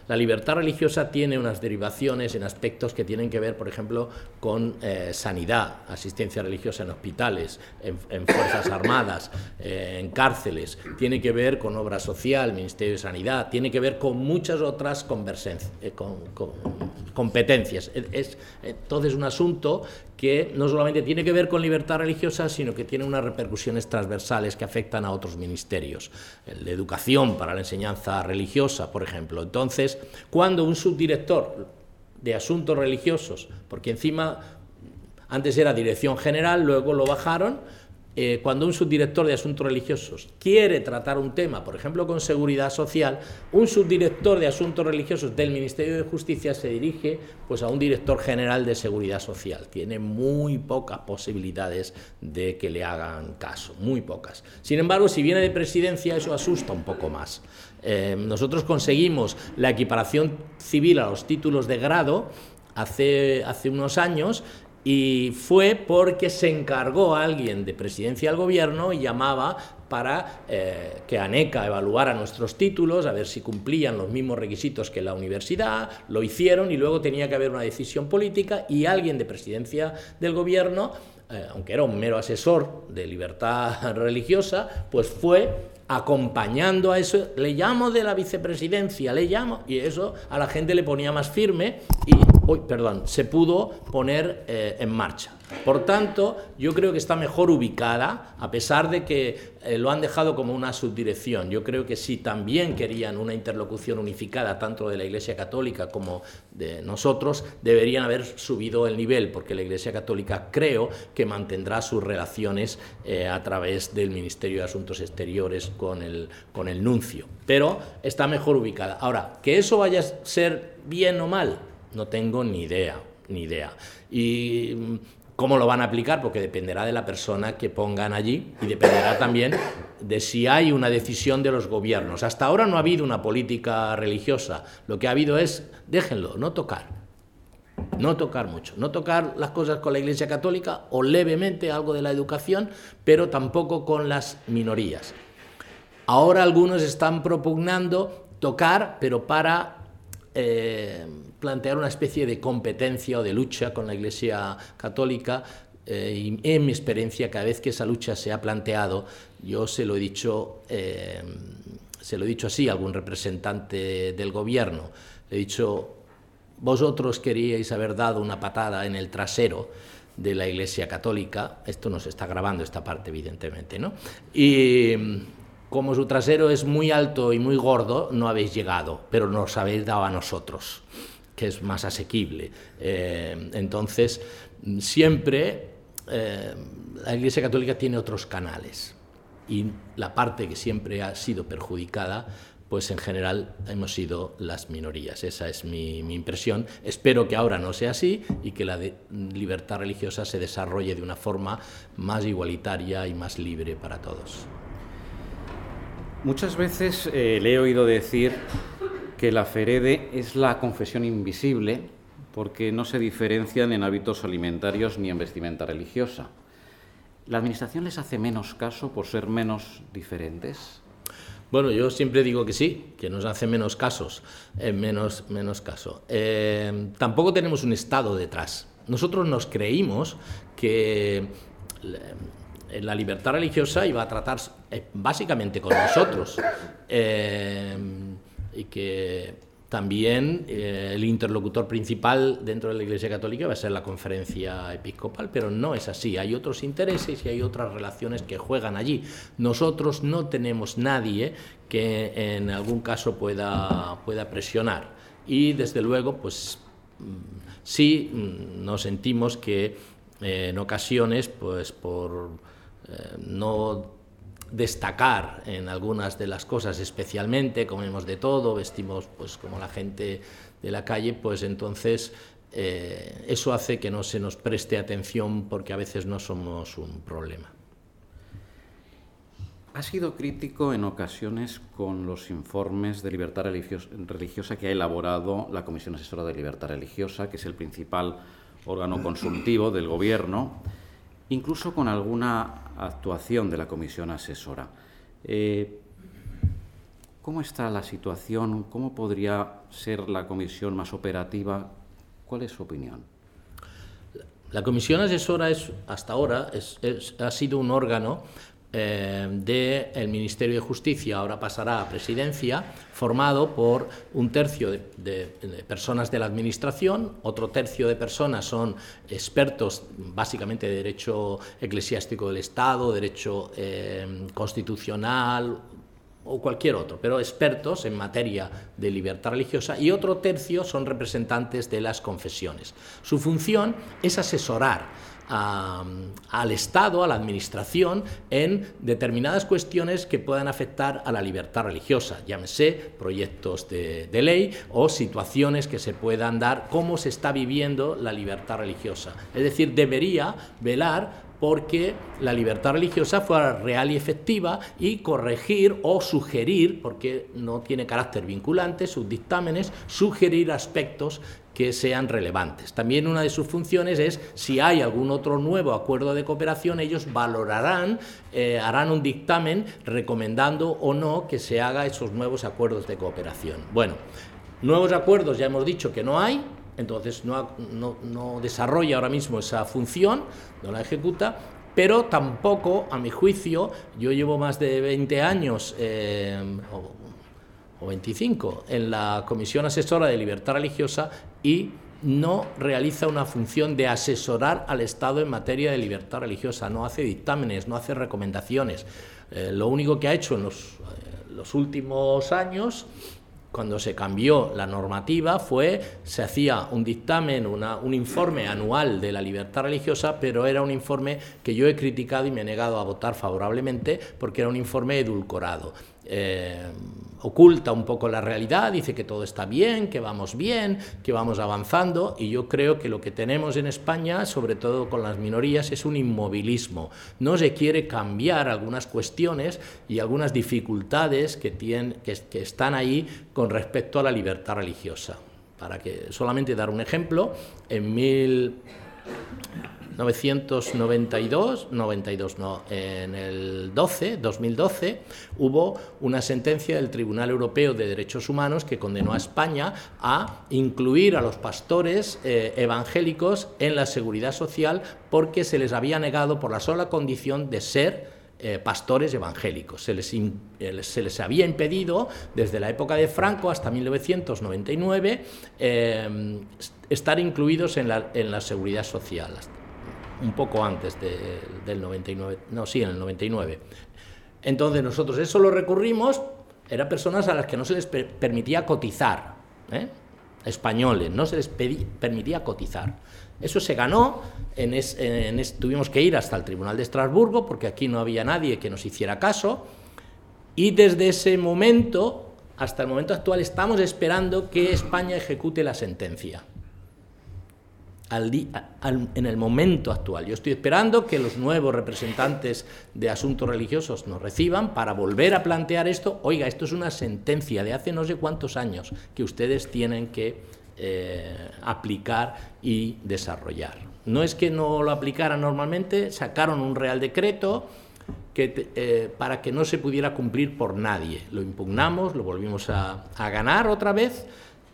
La libertad religiosa tiene unas derivaciones en aspectos que tienen que ver, por ejemplo, con eh, sanidad, asistencia religiosa en hospitales, en, Fuerzas Armadas, eh, en cárceles, tiene que ver con obra social, Ministerio de Sanidad, tiene que ver con muchas otras eh, competencias. Es, entonces, un asunto que no solamente tiene que ver con libertad religiosa, sino que tiene unas repercusiones transversales que afectan a otros ministerios. El de educación para la enseñanza religiosa, por ejemplo. Entonces, cuando un subdirector de asuntos religiosos, porque encima antes era dirección general, luego lo bajaron, eh, cuando un subdirector de asuntos religiosos quiere tratar un tema, por ejemplo con seguridad social, un subdirector de asuntos religiosos del Ministerio de Justicia se dirige pues, a un director general de seguridad social. Tiene muy pocas posibilidades de que le hagan caso, muy pocas. Sin embargo, si viene de presidencia, eso asusta un poco más. Eh, nosotros conseguimos la equiparación civil a los títulos de grado hace, hace unos años y fue porque se encargó alguien de presidencia del gobierno y llamaba para eh, que ANECA evaluara nuestros títulos, a ver si cumplían los mismos requisitos que la universidad, lo hicieron y luego tenía que haber una decisión política y alguien de presidencia del gobierno, eh, aunque era un mero asesor de libertad religiosa, pues fue acompañando a eso, le llamo de la vicepresidencia, le llamo, y eso a la gente le ponía más firme perdón, se pudo poner eh, en marcha. Por tanto, yo creo que está mejor ubicada, a pesar de que eh, lo han dejado como una subdirección. Yo creo que si también querían una interlocución unificada, tanto de la Iglesia Católica como de nosotros, deberían haber subido el nivel, porque la Iglesia Católica creo que mantendrá sus relaciones eh, a través del Ministerio de Asuntos Exteriores con el, con el nuncio. Pero está mejor ubicada. Ahora, que eso vaya a ser bien o mal, no tengo ni idea, ni idea. Y mm, ¿Cómo lo van a aplicar? Porque dependerá de la persona que pongan allí y dependerá también de si hay una decisión de los gobiernos. Hasta ahora no ha habido una política religiosa. Lo que ha habido es, déjenlo, no tocar. No tocar mucho. No tocar las cosas con la Iglesia Católica o levemente algo de la educación, pero tampoco con las minorías. Ahora algunos están propugnando tocar, pero para eh, plantear una especie de competencia o de lucha con la Iglesia Católica. Eh, y en mi experiencia, cada vez que esa lucha se ha planteado, yo se lo he dicho, eh, se lo he dicho así a algún representante del gobierno. Le he dicho, vosotros queríais haber dado una patada en el trasero de la Iglesia Católica, esto nos está grabando esta parte evidentemente, ¿no? Y como su trasero es muy alto y muy gordo, no habéis llegado, pero nos habéis dado a nosotros, que es más asequible. Eh, entonces, siempre eh, la Iglesia Católica tiene otros canales y la parte que siempre ha sido perjudicada pues en general hemos sido las minorías. Esa es mi, impresión. Espero que ahora no sea así y que la libertad religiosa se desarrolle de una forma más igualitaria y más libre para todos. Muchas veces eh, le he oído decir que la ferede es la confesión invisible porque no se diferencian en hábitos alimentarios ni en vestimenta religiosa. ¿La Administración les hace menos caso por ser menos diferentes? Bueno, yo siempre digo que sí, que nos hace menos casos, eh, menos, menos caso. Eh, tampoco tenemos un Estado detrás. Nosotros nos creímos que la libertad religiosa iba a tratar eh, básicamente con nosotros eh, y que también eh, el interlocutor principal dentro de la Iglesia Católica va a ser la conferencia episcopal, pero no es así. Hay otros intereses y hay otras relaciones que juegan allí. Nosotros no tenemos nadie que en algún caso pueda, pueda presionar y desde luego, pues mm, sí mm, nos sentimos que eh, en ocasiones, pues por eh, no destacar en algunas de las cosas, especialmente comemos de todo, vestimos pues como la gente de la calle, pues entonces eh, eso hace que no se nos preste atención porque a veces no somos un problema. Ha sido crítico en ocasiones con los informes de libertad religiosa que ha elaborado la Comisión Asesora de Libertad Religiosa, que es el principal órgano consultivo del Gobierno, incluso con alguna actuación de la Comisión Asesora. Eh, ¿Cómo está la situación? ¿Cómo podría ser la comisión más operativa? ¿Cuál es su opinión? La comisión asesora es, hasta ahora ha sido un órgano eh, del Ministerio de Justicia, ahora pasará a Presidencia, formado por un tercio de, personas de la Administración, otro tercio de personas son expertos básicamente de derecho eclesiástico del Estado, derecho eh, constitucional, o cualquier otro, pero expertos en materia de libertad religiosa, y otro tercio son representantes de las confesiones. Su función es asesorar al Estado, a la Administración, en determinadas cuestiones que puedan afectar a la libertad religiosa, llámese proyectos de, ley o situaciones que se puedan dar, cómo se está viviendo la libertad religiosa. Es decir, debería velar porque la libertad religiosa fuera real y efectiva y corregir o sugerir, porque no tiene carácter vinculante, sus dictámenes, sugerir aspectos que sean relevantes. También una de sus funciones es, si hay algún otro nuevo acuerdo de cooperación, ellos valorarán, eh, harán un dictamen recomendando o no que se haga esos nuevos acuerdos de cooperación. Bueno, nuevos acuerdos ya hemos dicho que no hay, entonces no, desarrolla ahora mismo esa función, no la ejecuta, pero tampoco, a mi juicio, yo llevo más de 20 años, eh, o 25 en la Comisión Asesora de Libertad Religiosa y no realiza una función de asesorar al Estado en materia de libertad religiosa, no hace dictámenes, no hace recomendaciones. Eh, lo único que ha hecho en los, eh, los últimos años cuando se cambió la normativa fue, se hacía un dictamen, un informe anual de la libertad religiosa, pero era un informe que yo he criticado y me he negado a votar favorablemente porque era un informe edulcorado. Eh, oculta un poco la realidad, dice que todo está bien, que vamos bien, que vamos avanzando y yo creo que lo que tenemos en España, sobre todo con las minorías, es un inmovilismo. No se quiere cambiar algunas cuestiones y algunas dificultades que, tienen, que, que están ahí con respecto a la libertad religiosa. Para que solamente dar un ejemplo, en mil 1992, 92 no, en el 12, 2012, hubo una sentencia del Tribunal Europeo de Derechos Humanos que condenó a España a incluir a los pastores eh, evangélicos en la seguridad social porque se les había negado por la sola condición de ser eh, pastores evangélicos. Se les, eh, se les, había impedido desde la época de Franco hasta 1999 estar incluidos en la, en la seguridad social un poco antes del 99, no, sí, en el 99. Entonces nosotros eso lo recurrimos, eran personas a las que no se les permitía cotizar, ¿eh? españoles, no se les permitía cotizar. Eso se ganó, en tuvimos que ir hasta el Tribunal de Estrasburgo porque aquí no había nadie que nos hiciera caso y desde ese momento hasta el momento actual estamos esperando que España ejecute la sentencia en el momento actual. Yo estoy esperando que los nuevos representantes de asuntos religiosos nos reciban para volver a plantear esto. Oiga, esto es una sentencia de hace no sé cuántos años que ustedes tienen que eh, aplicar y desarrollar. No es que no lo aplicaran normalmente, sacaron un real decreto que, eh, para que no se pudiera cumplir por nadie. Lo impugnamos, lo volvimos a, a ganar otra vez,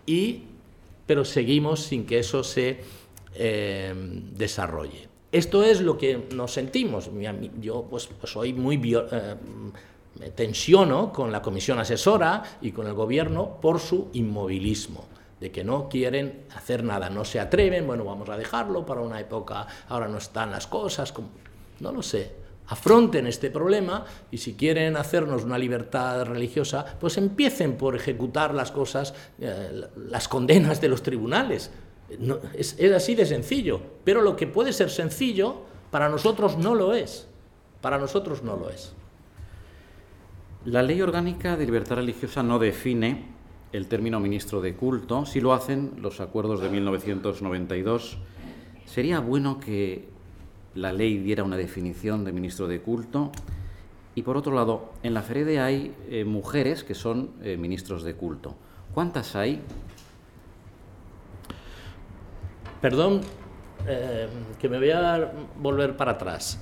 y, pero seguimos sin que eso se eh, desarrolle. Esto es lo que nos sentimos. Yo pues, soy muy... Eh, me tensiono con la comisión asesora y con el gobierno por su inmovilismo de que no quieren hacer nada, no se atreven, bueno, vamos a dejarlo para una época, ahora no están las cosas, como, no lo sé, afronten este problema y si quieren hacernos una libertad religiosa, pues empiecen por ejecutar las cosas, eh, las condenas de los tribunales. Es, es así de sencillo, pero lo que puede ser sencillo, para nosotros no lo es. Para nosotros no lo es. La ley orgánica de libertad religiosa no define el término ministro de culto, si lo hacen los acuerdos de 1992. Sería bueno que la ley diera una definición de ministro de culto. Y por otro lado, en la FEREDE hay eh, mujeres que son eh, ministros de culto. ¿Cuántas hay? Perdón, eh, que me voy a volver para atrás.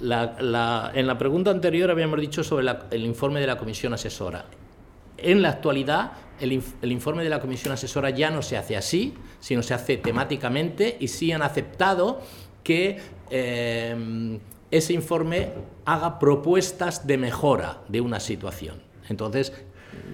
en la pregunta anterior habíamos dicho sobre el informe de la comisión asesora. En la actualidad, el, informe de la comisión asesora ya no se hace así, sino se hace temáticamente y sí han aceptado que Em, ese informe haga propuestas de mejora de una situación. Entonces,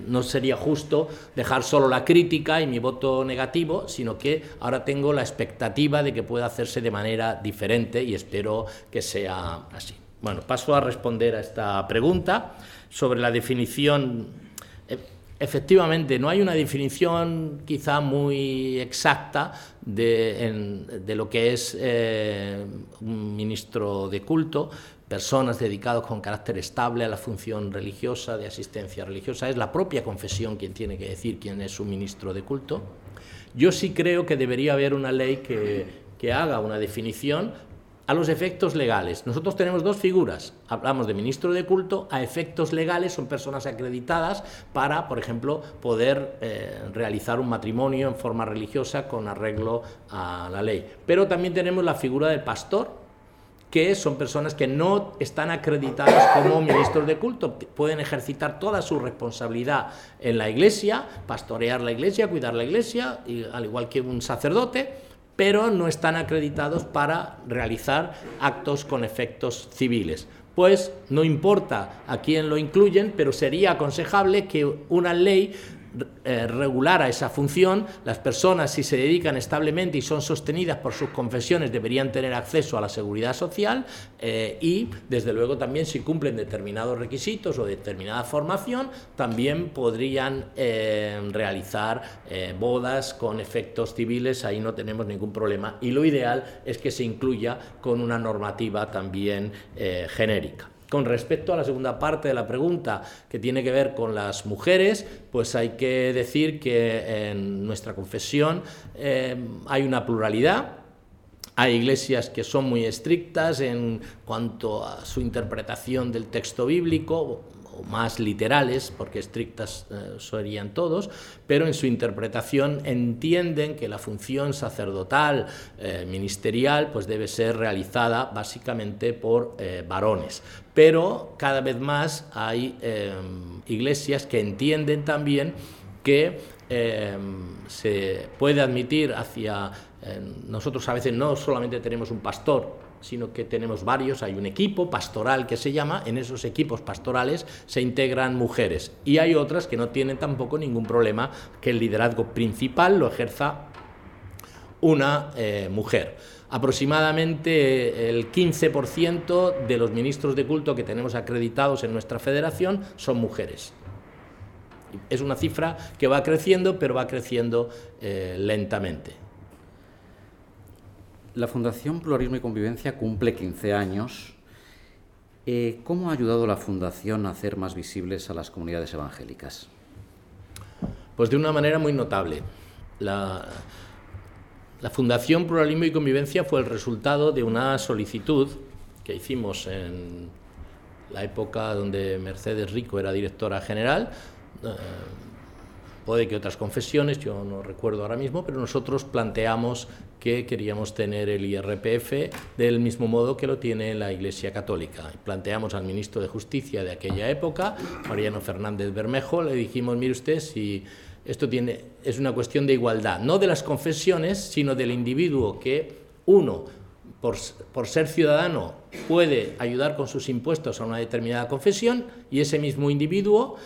no sería justo dejar solo la crítica y mi voto negativo, sino que ahora tengo la expectativa de que pueda hacerse de manera diferente y espero que sea así. Bueno, paso a responder a esta pregunta sobre la definición Efectivamente, no hay una definición quizá muy exacta de, lo que es eh, un ministro de culto, personas dedicadas con carácter estable a la función religiosa, de asistencia religiosa. Es la propia confesión quien tiene que decir quién es un ministro de culto. Yo sí creo que debería haber una ley que, que haga una definición a los efectos legales. Nosotros tenemos dos figuras. Hablamos de ministro de culto, a efectos legales son personas acreditadas para, por ejemplo, poder eh, realizar un matrimonio en forma religiosa con arreglo a la ley. Pero también tenemos la figura del pastor, que son personas que no están acreditadas como ministros de culto, pueden ejercitar toda su responsabilidad en la iglesia, pastorear la iglesia, cuidar la iglesia, al igual que un sacerdote, pero no están acreditados para realizar actos con efectos civiles. Pues no importa a quién lo incluyen, pero sería aconsejable que una ley eh, regular a esa función. Las personas, si se dedican establemente y son sostenidas por sus confesiones, deberían tener acceso a la seguridad social eh, y, desde luego, también si cumplen determinados requisitos o determinada formación, también podrían eh, realizar bodas con efectos civiles. Ahí no tenemos ningún problema. Y lo ideal es que se incluya con una normativa también genérica. Con respecto a la segunda parte de la pregunta, que tiene que ver con las mujeres, pues hay que decir que en nuestra confesión eh, hay una pluralidad. Hay iglesias que son muy estrictas en cuanto a su interpretación del texto bíblico, o más literales, porque estrictas eh, serían todos, pero en su interpretación entienden que la función sacerdotal, eh, ministerial, pues debe ser realizada básicamente por eh, varones. Pero cada vez más hay iglesias que entienden también que se puede admitir hacia... nosotros a veces no solamente tenemos un pastor, sino que tenemos varios, hay un equipo pastoral que se llama, en esos equipos pastorales se integran mujeres y hay otras que no tienen tampoco ningún problema que el liderazgo principal lo ejerza una eh, mujer. Aproximadamente el 15% de los ministros de culto que tenemos acreditados en nuestra federación son mujeres. Es una cifra que va creciendo, pero va creciendo eh, lentamente. La Fundación Pluralismo y Convivencia cumple 15 años. Eh, ¿Cómo ha ayudado la Fundación a hacer más visibles a las comunidades evangélicas? Pues de una manera muy notable. La, Fundación Pluralismo y Convivencia fue el resultado de una solicitud que hicimos en la época donde Mercedes Rico era directora general. Eh, puede que otras confesiones, yo no recuerdo ahora mismo, pero nosotros planteamos que queríamos tener el IRPF del mismo modo que lo tiene la Iglesia Católica. Planteamos al ministro de Justicia de aquella época, Mariano Fernández Bermejo, le dijimos, mire usted, si esto tiene, es una cuestión de igualdad, no de las confesiones, sino del individuo que uno, por, por, ser ciudadano, puede ayudar con sus impuestos a una determinada confesión y ese mismo individuo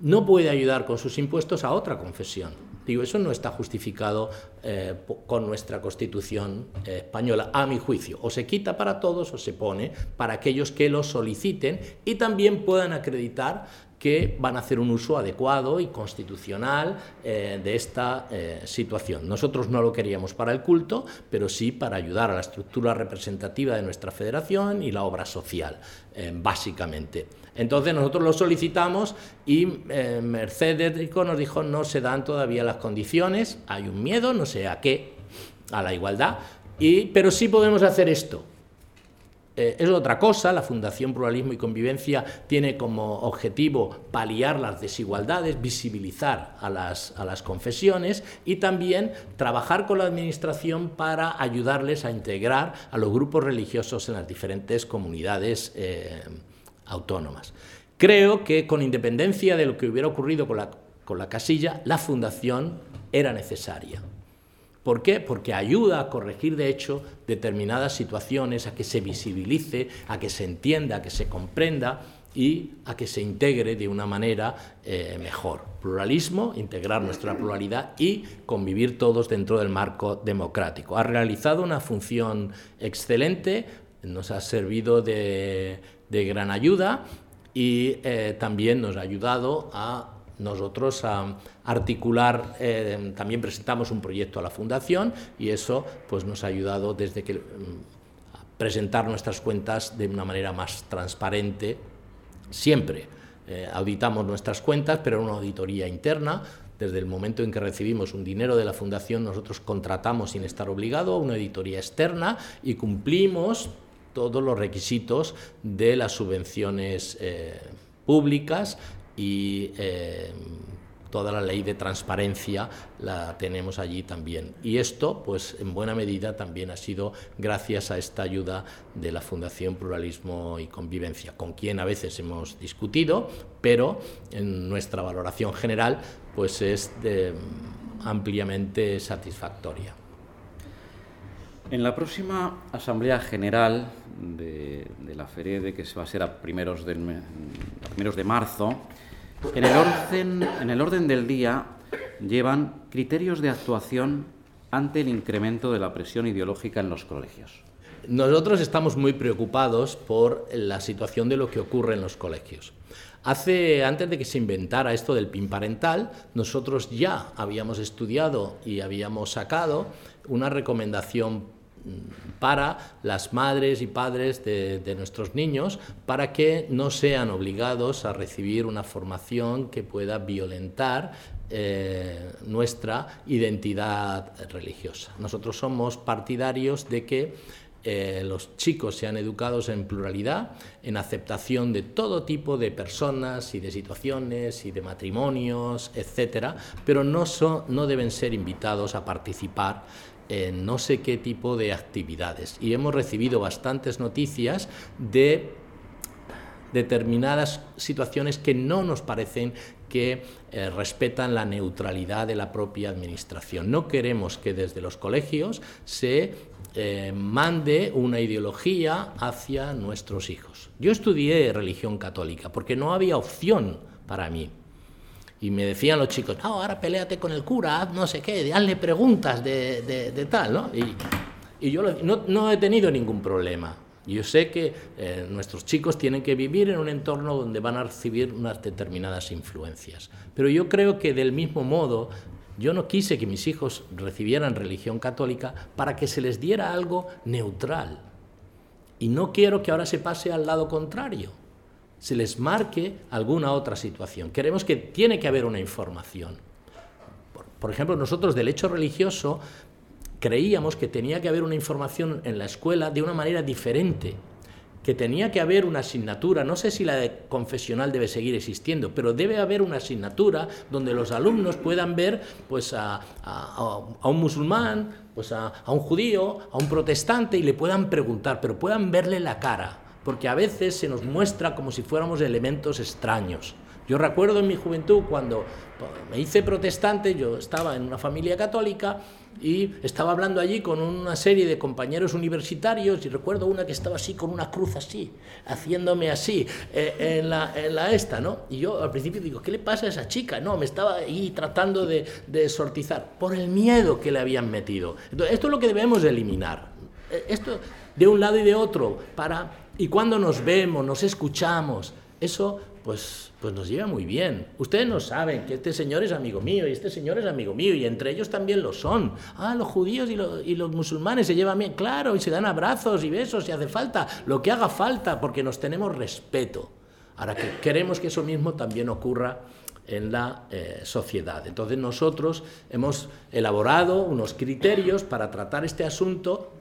no puede ayudar con sus impuestos a otra confesión. Digo, eso no está justificado eh, con nuestra Constitución eh, española, a mi juicio. O se quita para todos o se pone para aquellos que lo soliciten y también puedan acreditar que van a hacer un uso adecuado y constitucional eh, de esta situación. Nosotros no lo queríamos para el culto, pero sí para ayudar a la estructura representativa de nuestra federación y la obra social, básicamente. Entonces nosotros lo solicitamos y eh, Mercedes nos dijo no se dan todavía las condiciones, hay un miedo, no sé a qué, a la igualdad, y, pero sí podemos hacer esto. Eh, es otra cosa, la Fundación Pluralismo y Convivencia tiene como objetivo paliar las desigualdades, visibilizar a las, a las confesiones y también trabajar con la Administración para ayudarles a integrar a los grupos religiosos en las diferentes comunidades. Eh, autónomas. Creo que con independencia de lo que hubiera ocurrido con la, con la casilla, la fundación era necesaria. ¿Por qué? Porque ayuda a corregir, de hecho, determinadas situaciones, a que se visibilice, a que se entienda, a que se comprenda y a que se integre de una manera eh, mejor. Pluralismo, integrar nuestra pluralidad y convivir todos dentro del marco democrático. Ha realizado una función excelente, nos ha servido de, de gran ayuda y eh, también nos ha ayudado a nosotros a articular, eh, también presentamos un proyecto a la Fundación y eso pues, nos ha ayudado desde que mm, a presentar nuestras cuentas de una manera más transparente, siempre. Eh, auditamos nuestras cuentas, pero en una auditoría interna. Desde el momento en que recibimos un dinero de la Fundación, nosotros contratamos sin estar obligado una auditoría externa y cumplimos todos los requisitos de las subvenciones eh, públicas y eh, toda la ley de transparencia la tenemos allí también. Y esto, pues en buena medida también ha sido gracias a esta ayuda de la Fundación Pluralismo y Convivencia, con quien a veces hemos discutido, pero en nuestra valoración general, pues es ampliamente satisfactoria. En la próxima Asamblea General de, la FEREDE, que va a ser a primeros, primeros de marzo, en el, orden, en el orden del día llevan criterios de actuación ante el incremento de la presión ideológica en los colegios. Nosotros estamos muy preocupados por la situación de lo que ocurre en los colegios. Hace, antes de que se inventara esto del PIN parental, nosotros ya habíamos estudiado y habíamos sacado una recomendación para las madres y padres de, nuestros niños para que no sean obligados a recibir una formación que pueda violentar eh, nuestra identidad religiosa. Nosotros somos partidarios de que eh, los chicos sean educados en pluralidad, en aceptación de todo tipo de personas y de situaciones y de matrimonios, etcétera, pero no, no deben ser invitados a participar en no sé qué tipo de actividades. Y hemos recibido bastantes noticias de determinadas situaciones que no nos parecen que eh, respetan la neutralidad de la propia administración. No queremos que desde los colegios se eh, mande una ideología hacia nuestros hijos. Yo estudié religión católica porque no había opción para mí. Y me decían los chicos, no, ahora peleate con el cura, haz no sé qué, hazle preguntas de, de, tal, ¿no? Y, y yo no, no, he tenido ningún problema. Yo sé que eh, nuestros chicos tienen que vivir en un entorno donde van a recibir unas determinadas influencias. Pero yo creo que del mismo modo, yo no quise que mis hijos recibieran religión católica para que se les diera algo neutral. Y no quiero que ahora se pase al lado contrario se les marque alguna otra situación. Queremos que tiene que haber una información. Por, ejemplo, nosotros del hecho religioso creíamos que tenía que haber una información en la escuela de una manera diferente, que tenía que haber una asignatura, no sé si la de confesional debe seguir existiendo, pero debe haber una asignatura donde los alumnos puedan ver pues, a, un musulmán, pues a, a un judío, a un protestante y le puedan preguntar, pero puedan verle la cara porque a veces se nos muestra como si fuéramos elementos extraños. Yo recuerdo en mi juventud cuando me hice protestante, yo estaba en una familia católica y estaba hablando allí con una serie de compañeros universitarios y recuerdo una que estaba así con una cruz así, haciéndome así eh, en, la, en, la, esta, ¿no? Y yo al principio digo, ¿qué le pasa a esa chica? No, me estaba ahí tratando de, de sortizar por el miedo que le habían metido. Entonces, esto es lo que debemos eliminar. Eh, esto de un lado y de otro, para, y cuando nos vemos, nos escuchamos, eso pues, pues nos lleva muy bien. Ustedes no saben que este señor es amigo mío y este señor es amigo mío y entre ellos también lo son. Ah, los judíos y, y los musulmanes se llevan bien, claro, y se dan abrazos y besos si hace falta, lo que haga falta, porque nos tenemos respeto. Ahora que queremos que eso mismo también ocurra en la eh, sociedad. Entonces nosotros hemos elaborado unos criterios para tratar este asunto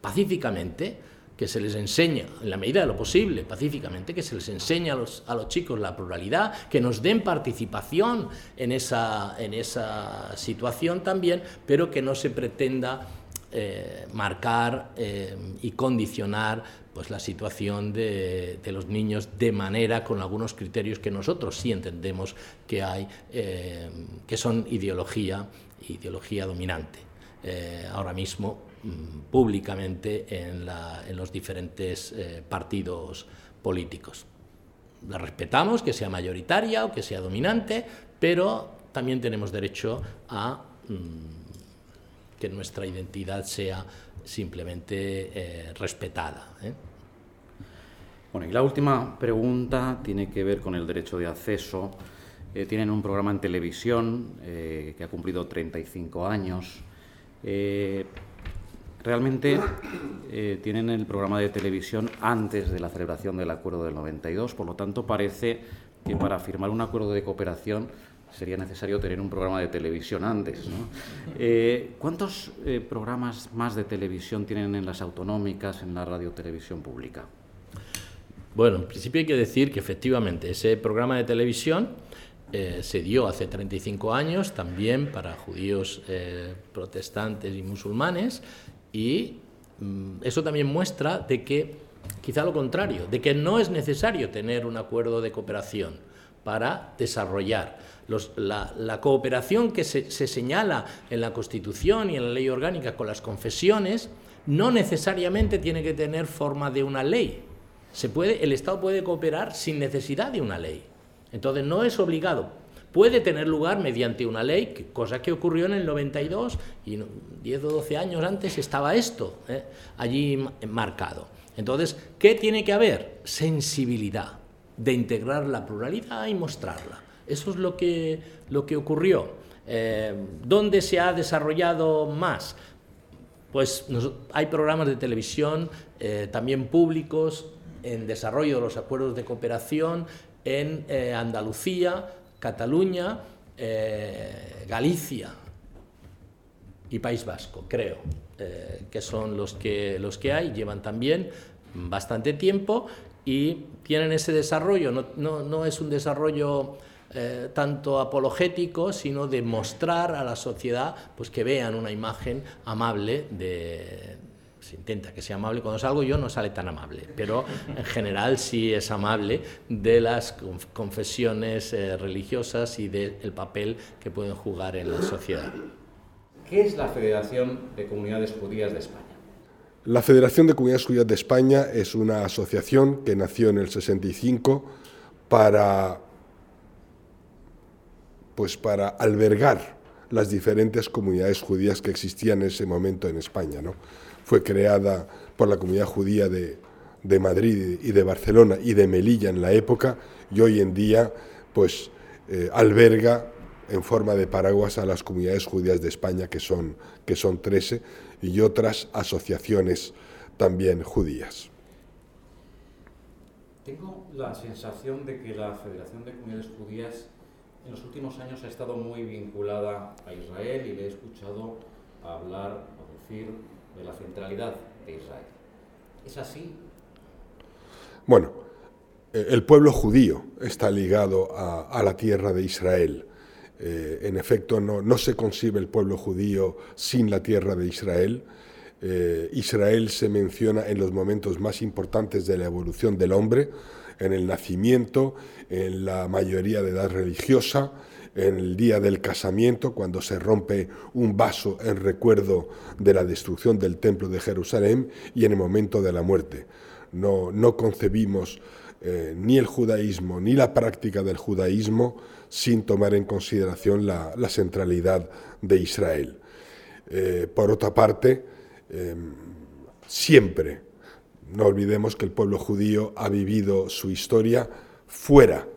pacíficamente que se les enseña, en la medida de lo posible, pacíficamente, que se les enseña a los, a los chicos la pluralidad, que nos den participación en esa, en esa situación también, pero que no se pretenda eh, marcar eh, y condicionar pues, la situación de, de, los niños de manera con algunos criterios que nosotros sí entendemos que hay, eh, que son ideología, ideología dominante. ahora mismo públicamente en, los diferentes eh, partidos políticos. La respetamos, que sea mayoritaria o que sea dominante, pero también tenemos derecho a mm, que nuestra identidad sea simplemente eh, respetada. ¿eh? Bueno, y la última pregunta tiene que ver con el derecho de acceso. tienen un programa en televisión que ha cumplido 35 años. Realmente eh, tienen el programa de televisión antes de la celebración del acuerdo del 92, por lo tanto parece que para firmar un acuerdo de cooperación sería necesario tener un programa de televisión antes. Eh, ¿Cuántos eh, programas más de televisión tienen en las autonómicas, en la radiotelevisión pública? Bueno, en principio hay que decir que efectivamente ese programa de televisión se dio hace 35 años también para judíos protestantes y musulmanes y mm, eso también muestra de que, quizá lo contrario, de que no es necesario tener un acuerdo de cooperación para desarrollar. la, cooperación que se, señala en la Constitución y en la ley orgánica con las confesiones no necesariamente tiene que tener forma de una ley. Se puede, el Estado puede cooperar sin necesidad de una ley. Entonces no es obligado puede tener lugar mediante una ley, cosa que ocurrió en el 92 y 10 o 12 años antes estaba esto ¿eh? allí marcado. Entonces, ¿qué tiene que haber? Sensibilidad de integrar la pluralidad y mostrarla. Eso es lo que, lo que ocurrió. Eh, ¿Dónde se ha desarrollado más? Pues hay programas de televisión eh, también públicos en desarrollo de los acuerdos de cooperación en Andalucía, Cataluña, eh, Galicia y País Vasco, creo, eh, que son los que, los que hay, llevan también bastante tiempo y tienen ese desarrollo, no, es un desarrollo eh, tanto apologético, sino de mostrar a la sociedad pues, que vean una imagen amable de, se intenta que sea amable. Cuando salgo yo no sale tan amable, pero en general sí es amable de las confesiones eh, religiosas y del papel que pueden jugar en la sociedad. ¿Qué es la Federación de Comunidades Judías de España? La Federación de Comunidades Judías de España es una asociación que nació en el 65 para, pues para albergar las diferentes comunidades judías que existían en ese momento en España. ¿no? Fue creada por la comunidad judía de, Madrid y de Barcelona y de Melilla en la época y hoy en día pues eh, alberga en forma de paraguas a las comunidades judías de España que son, que son 13 y otras asociaciones también judías. Tengo la sensación de que la Federación de Comunidades Judías en los últimos años ha estado muy vinculada a Israel y le he escuchado hablar o decir de la centralidad de Israel. ¿Es así? Bueno, eh, el pueblo judío está ligado a, la tierra de Israel. Eh, en efecto, no, no, se concibe el pueblo judío sin la tierra de Israel. Eh, Israel se menciona en los momentos más importantes de la evolución del hombre, en el nacimiento, en la mayoría de edad religiosa, en el día del casamiento, cuando se rompe un vaso en recuerdo de la destrucción del templo de Jerusalén y en el momento de la muerte. No, no concebimos eh, ni el judaísmo ni la práctica del judaísmo sin tomar en consideración la, centralidad de Israel. Eh, por otra parte, em, siempre, no olvidemos que el pueblo judío ha vivido su historia fuera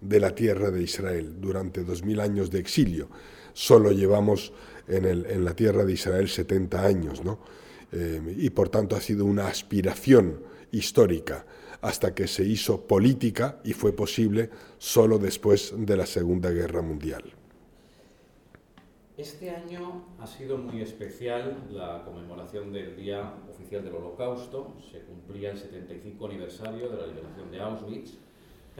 de la tierra de Israel durante dos mil años de exilio. Solo llevamos en, la tierra de Israel 70 años, ¿no? Em, y por tanto ha sido una aspiración histórica hasta que se hizo política y fue posible solo después de la Segunda Guerra Mundial. Este año ha sido muy especial la conmemoración del Día Oficial del Holocausto. Se cumplía el 75 aniversario de la liberación de Auschwitz.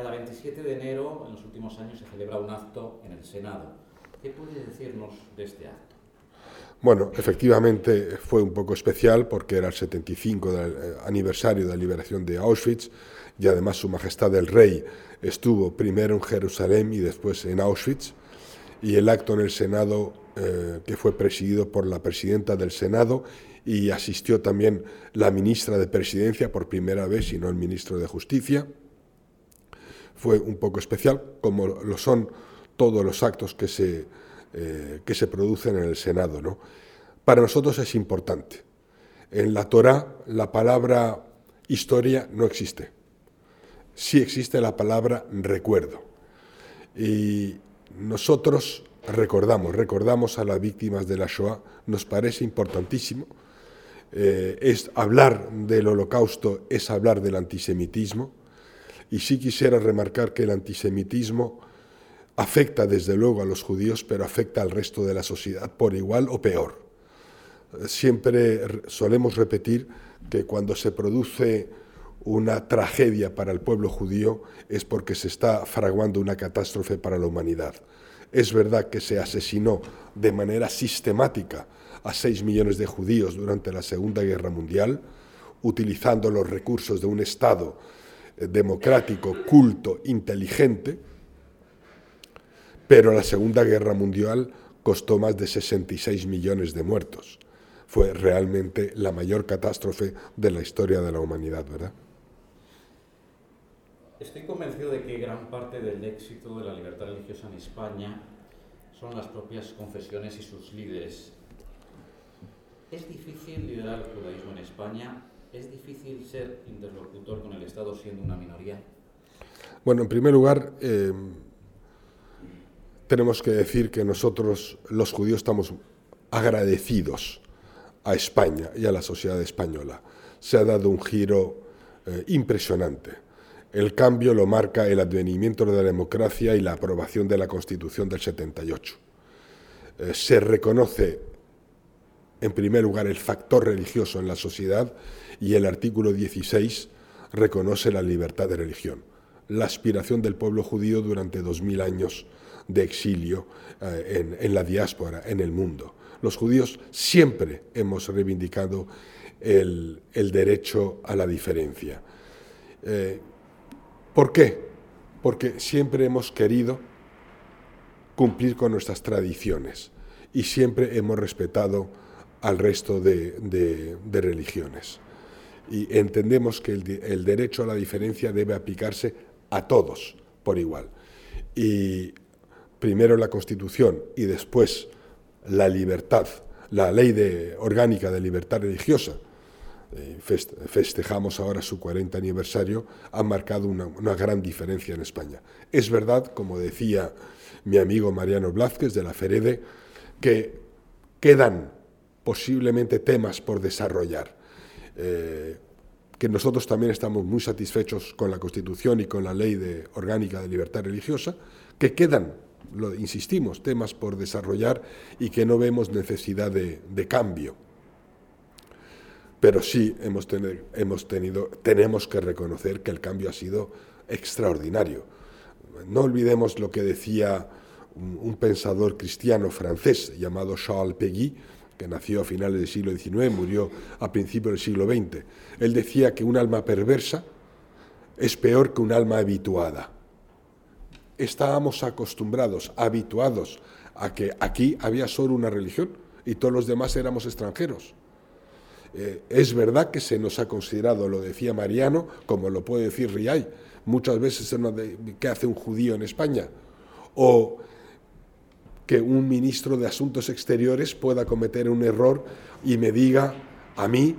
Cada 27 de enero, en los últimos años, se celebra un acto en el Senado. ¿Qué puede decirnos de este acto? Bueno, efectivamente fue un poco especial porque era el 75 del, eh, aniversario de la liberación de Auschwitz y además Su Majestad el Rey estuvo primero en Jerusalén y después en Auschwitz y el acto en el Senado eh, que fue presidido por la presidenta del Senado y asistió también la ministra de Presidencia por primera vez y no el ministro de Justicia. Fue un poco especial, como lo son todos los actos que se eh, que se producen en el Senado. ¿no? Para nosotros es importante. En la Torá la palabra historia no existe. Sí existe la palabra recuerdo. Y nosotros recordamos, recordamos a las víctimas de la Shoah, nos parece importantísimo. Eh, es hablar del holocausto es hablar del antisemitismo. Y sí quisiera remarcar que el antisemitismo afecta desde luego a los judíos, pero afecta al resto de la sociedad por igual o peor. Siempre solemos repetir que cuando se produce una tragedia para el pueblo judío es porque se está fraguando una catástrofe para la humanidad. Es verdad que se asesinó de manera sistemática a seis millones de judíos durante la Segunda Guerra Mundial, utilizando los recursos de un Estado democrático, culto, inteligente, pero la Segunda Guerra Mundial costó más de 66 millones de muertos. Fue realmente la mayor catástrofe de la historia de la humanidad, ¿verdad? Estoy convencido de que gran parte del éxito de la libertad religiosa en España son las propias confesiones y sus líderes. ¿Es difícil liderar el judaísmo en España? ¿Es difícil ser interlocutor con el Estado siendo una minoría? Bueno, en primer lugar, eh, tenemos que decir que nosotros, los judíos, estamos agradecidos a España y a la sociedad española. Se ha dado un giro eh, impresionante. El cambio lo marca el advenimiento de la democracia y la aprobación de la Constitución del 78. Eh, se reconoce, en primer lugar, el factor religioso en la sociedad y el artículo 16 reconoce la libertad de religión. La aspiración del pueblo judío durante dos mil años de exilio eh, en, la diáspora, en el mundo. Los judíos siempre hemos reivindicado el, derecho a la diferencia. Eh, ¿Por qué? Porque siempre hemos querido cumplir con nuestras tradiciones y siempre hemos respetado al resto de, religiones. Y entendemos que el, derecho a la diferencia debe aplicarse a todos por igual. Y primero la Constitución y después la libertad, la ley de, orgánica de libertad religiosa, eh, festejamos ahora su 40 aniversario, ha marcado una, una, gran diferencia en España. Es verdad, como decía mi amigo Mariano Blázquez de la FEREDE, que quedan posiblemente temas por desarrollar. Eh, que nosotros también estamos muy satisfechos con la Constitución y con la Ley de Orgánica de Libertad Religiosa, que quedan lo insistimos, temas por desarrollar y que no vemos necesidad de, cambio. Pero sí hemos, tenido, tenemos que reconocer que el cambio ha sido extraordinario. No olvidemos lo que decía un, pensador cristiano francés llamado Charles Péguy, que nació a finales del siglo XIX, murió a principios del siglo XX. Él decía que un alma perversa es peor que un alma habituada. Estábamos acostumbrados, habituados a que aquí había solo una religión y todos los demás éramos extranjeros. Eh, es verdad que se nos ha considerado, lo decía Mariano, como lo puede decir Riay, muchas veces ¿qué hace un judío en España? O que un ministro de Asuntos Exteriores pueda cometer un error y me diga a mí,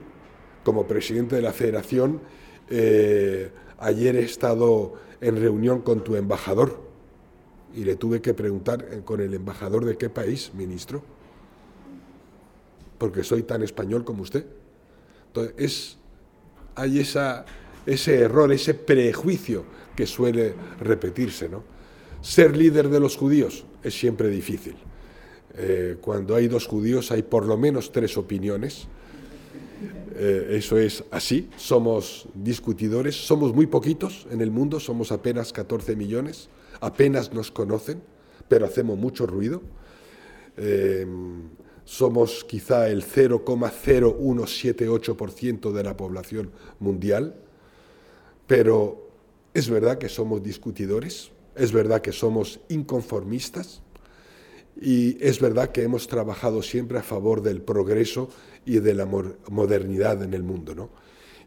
como presidente de la federación, eh, ayer he estado en reunión con tu embajador y le tuve que preguntar eh, con el embajador de qué país, ministro, porque soy tan español como usted. Entonces, es, hay ese error, ese prejuicio que suele repetirse. ¿no? Ser líder de los judíos es siempre difícil. Eh, cuando hay dos judíos hay por lo menos tres opiniones. Eh, eso es así, somos discutidores, somos muy poquitos en el mundo, somos apenas 14 millones, apenas nos conocen, pero hacemos mucho ruido. Eh, somos quizá el 0,0178% de la población mundial, pero es verdad que somos discutidores, es verdad que somos inconformistas y es verdad que hemos trabajado siempre a favor del progreso y de la modernidad en el mundo. ¿no?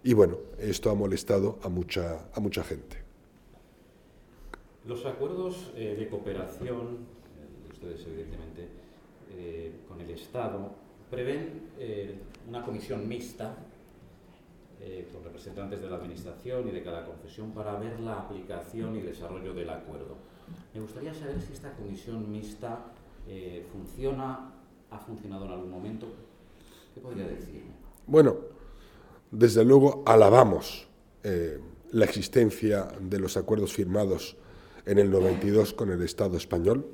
Y bueno, esto ha molestado a mucha, a mucha gente. Los acuerdos eh, de cooperación, eh, ustedes evidentemente, eh, con el Estado, prevén una comisión mixta con representantes de la Administración y de cada confesión para ver la aplicación y desarrollo del acuerdo. Me gustaría saber si esta comisión mixta funciona, ha funcionado en algún momento, ¿Qué podría decir? Bueno, desde luego alabamos eh, la existencia de los acuerdos firmados en el 92 con el Estado español.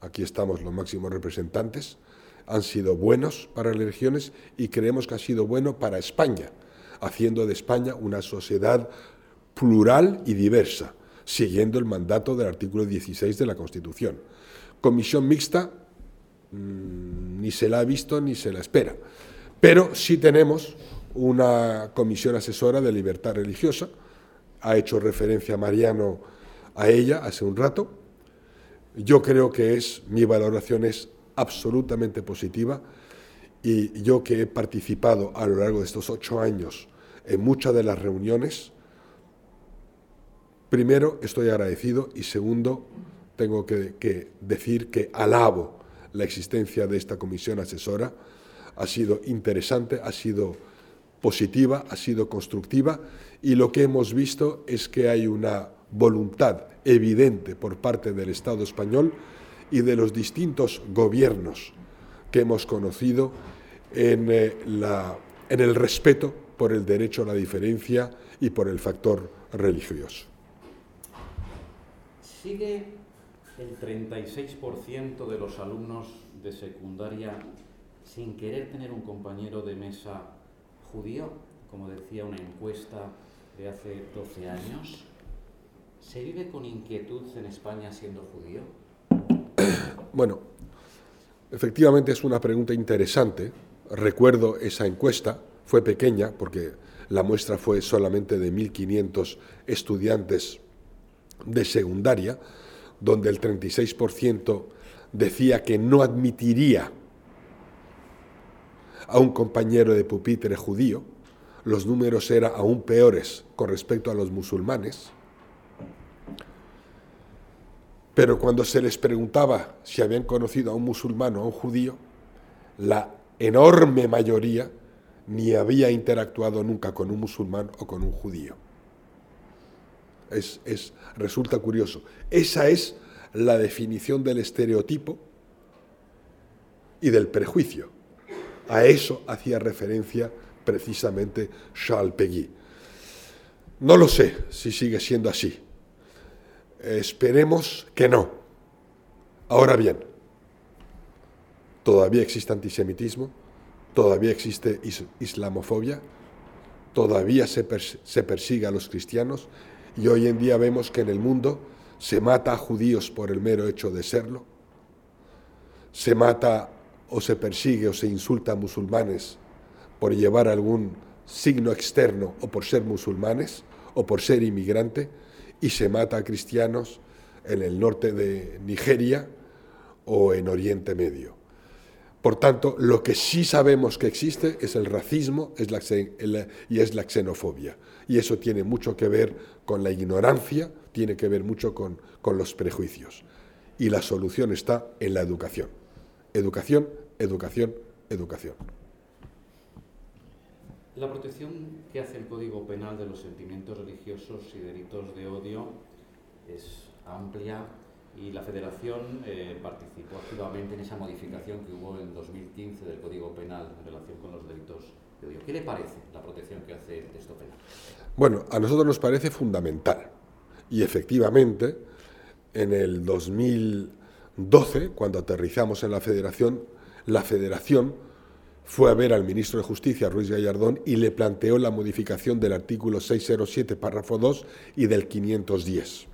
Aquí estamos los máximos representantes. Han sido buenos para las regiones y creemos que ha sido bueno para España, haciendo de España una sociedad plural y diversa, siguiendo el mandato del artículo 16 de la Constitución. Comisión mixta mm, ni se la ha visto ni se la espera. Pero sí tenemos una comisión asesora de libertad religiosa, ha hecho referencia Mariano a ella hace un rato. Yo creo que es, mi valoración es absolutamente positiva y yo que he participado a lo largo de estos ocho años en muchas de las reuniones, primero estoy agradecido y segundo tengo que, decir que alabo la existencia de esta comisión asesora. Ha sido interesante, ha sido positiva, ha sido constructiva y lo que hemos visto es que hay una voluntad evidente por parte del Estado español y de los distintos gobiernos que hemos conocido en, eh, en el respeto por el derecho a la diferencia y por el factor religioso. Sigue el 36% de los alumnos de secundaria sin querer tener un compañero de mesa judío, como decía una encuesta de hace 12 años. ¿Se vive con inquietud en España siendo judío? Bueno, efectivamente es una pregunta interesante. Recuerdo esa encuesta, fue pequeña porque la muestra fue solamente de 1.500 estudiantes de secundaria, donde el 36% decía que no admitiría a un compañero de pupitre judío, los números eran aún peores con respecto a los musulmanes. Pero cuando se les preguntaba si habían conocido a un musulmán o a un judío, la enorme mayoría ni había interactuado nunca con un musulmán o con un judío. Es, es, resulta curioso. Esa es la definición del estereotipo y del prejuicio. A eso hacía referencia precisamente Charles Peguy. No lo sé si sigue siendo así. Esperemos que no. Ahora bien, todavía existe antisemitismo, todavía existe islamofobia, todavía se, se persigue a los cristianos y hoy en día vemos que en el mundo se mata a judíos por el mero hecho de serlo, se mata o se persigue o se insulta a musulmanes por llevar algún signo externo o por ser musulmanes o por ser inmigrante y se mata a cristianos en el norte de Nigeria o en Oriente Medio. Por tanto, lo que sí sabemos que existe es el racismo es la, y es la xenofobia. Y eso tiene mucho que ver con la ignorancia, tiene que ver mucho con, con los prejuicios. Y la solución está en la educación. Educación, educación, educación. La protección que hace el Código Penal de los sentimientos religiosos y delitos de odio es amplia y la Federación eh, participó activamente en esa modificación que hubo en 2015 del Código Penal en relación con los delitos de odio. ¿Qué le parece la protección que hace el texto penal? Bueno, a nosotros nos parece fundamental y efectivamente en el 2012, cuando aterrizamos en la Federación, la Federación fue a ver al ministro de Justicia, Ruiz Gallardón, y le planteó la modificación del artículo 607, párrafo 2 y del 510.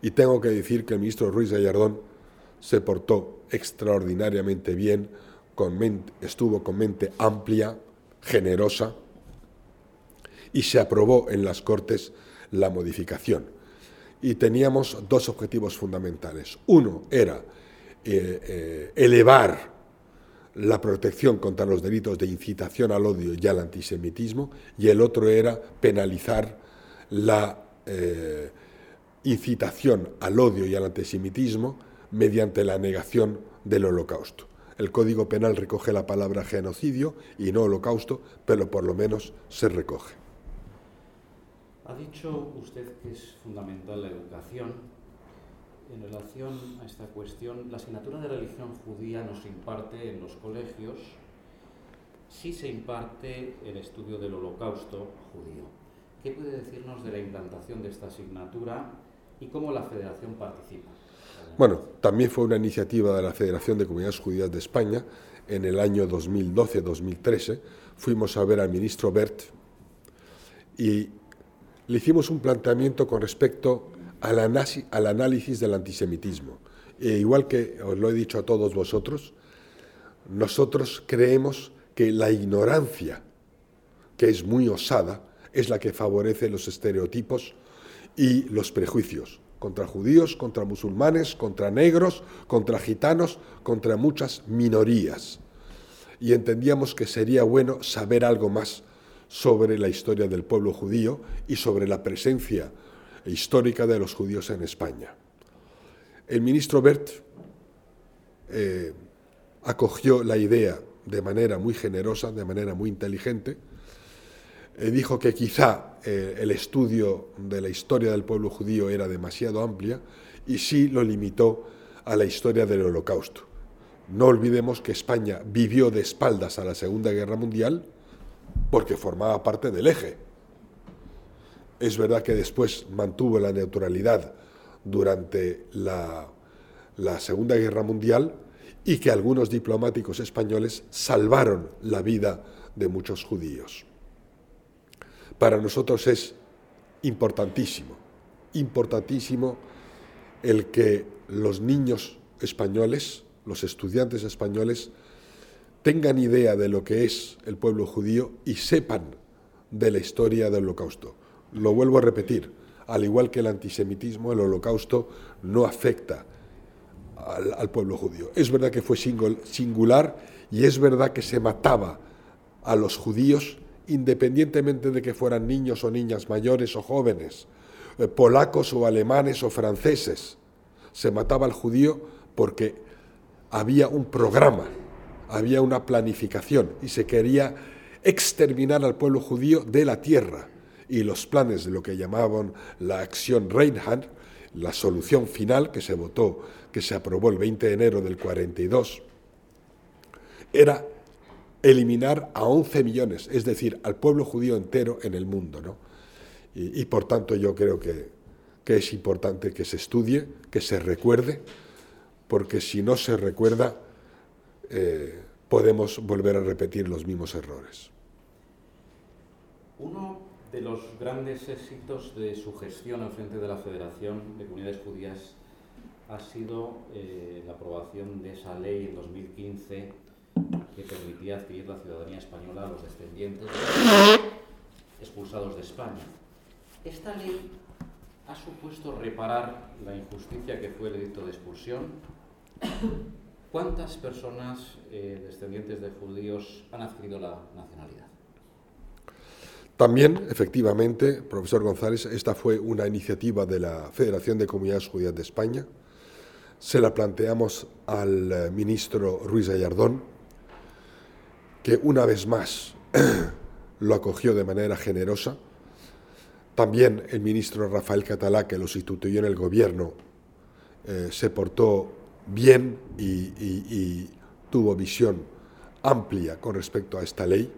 Y tengo que decir que el ministro Ruiz Gallardón se portó extraordinariamente bien, con estuvo con mente amplia, generosa, y se aprobó en las Cortes la modificación. Y teníamos dos objetivos fundamentales. Uno era eh, eh, elevar la protección contra los delitos de incitación al odio y al antisemitismo, y el otro era penalizar la eh, incitación al odio y al antisemitismo mediante la negación del holocausto. El Código Penal recoge la palabra genocidio y no holocausto, pero por lo menos se recoge. Ha dicho usted que es fundamental la educación. En relación a esta cuestión, la asignatura de religión judía nos imparte en los colegios, sí se imparte el estudio del holocausto judío. ¿Qué puede decirnos de la implantación de esta asignatura y cómo la Federación participa. Bueno, también fue una iniciativa de la Federación de Comunidades Judías de España. En el año 2012-2013 fuimos a ver al ministro Bert y le hicimos un planteamiento con respecto al, análisis del antisemitismo. E igual que os lo he dicho a todos vosotros, nosotros creemos que la ignorancia, que es muy osada, es la que favorece los estereotipos y los prejuicios contra judíos, contra musulmanes, contra negros, contra gitanos, contra muchas minorías. Y entendíamos que sería bueno saber algo más sobre la historia del pueblo judío y sobre la presencia histórica de los judíos en España. El ministro Bert eh, acogió la idea de manera muy generosa, de manera muy inteligente, eh, dijo que quizá eh, el estudio de la historia del pueblo judío era demasiado amplia y sí lo limitó a la historia del holocausto. No olvidemos que España vivió de espaldas a la Segunda Guerra Mundial porque formaba parte del eje. Es verdad que después mantuvo la neutralidad durante la, Segunda Guerra Mundial y que algunos diplomáticos españoles salvaron la vida de muchos judíos para nosotros es importantísimo, importantísimo el que los niños españoles, los estudiantes españoles, tengan idea de lo que es el pueblo judío y sepan de la historia del holocausto. Lo vuelvo a repetir, al igual que el antisemitismo, el holocausto no afecta al, pueblo judío. Es verdad que fue singular y es verdad que se mataba a los judíos independientemente de que fueran niños o niñas mayores o jóvenes, eh, polacos o alemanes o franceses. Se mataba al judío porque había un programa, había una planificación y se quería exterminar al pueblo judío de la tierra. Y los planes de lo que llamaban la acción Reinhardt, la solución final que se votó, que se aprobó el 20 de enero del 42, era eliminar a 11 millones, es decir, al pueblo judío entero en el mundo. ¿no? Y, por tanto yo creo que, es importante que se estudie, que se recuerde, porque si no se recuerda eh, podemos volver a repetir los mismos errores. Uno de los grandes éxitos de su gestión al frente de la Federación de Comunidades Judías ha sido eh, la aprobación de esa ley en 2015 que permitía adquirir la ciudadanía española a los descendientes expulsados de España. Esta ley ha supuesto reparar la injusticia que fue el edicto de expulsión. ¿Cuántas personas eh, descendientes de judíos han adquirido la nacionalidad? También, efectivamente, profesor González, esta fue una iniciativa de la Federación de Comunidades Judías de España. Se la planteamos al eh, ministro Ruiz Gallardón, que una vez más lo acogió de manera generosa. También el ministro Rafael Catalá, que lo sustituyó en el gobierno, eh, se portó bien y, tuvo visión amplia con respecto a esta ley,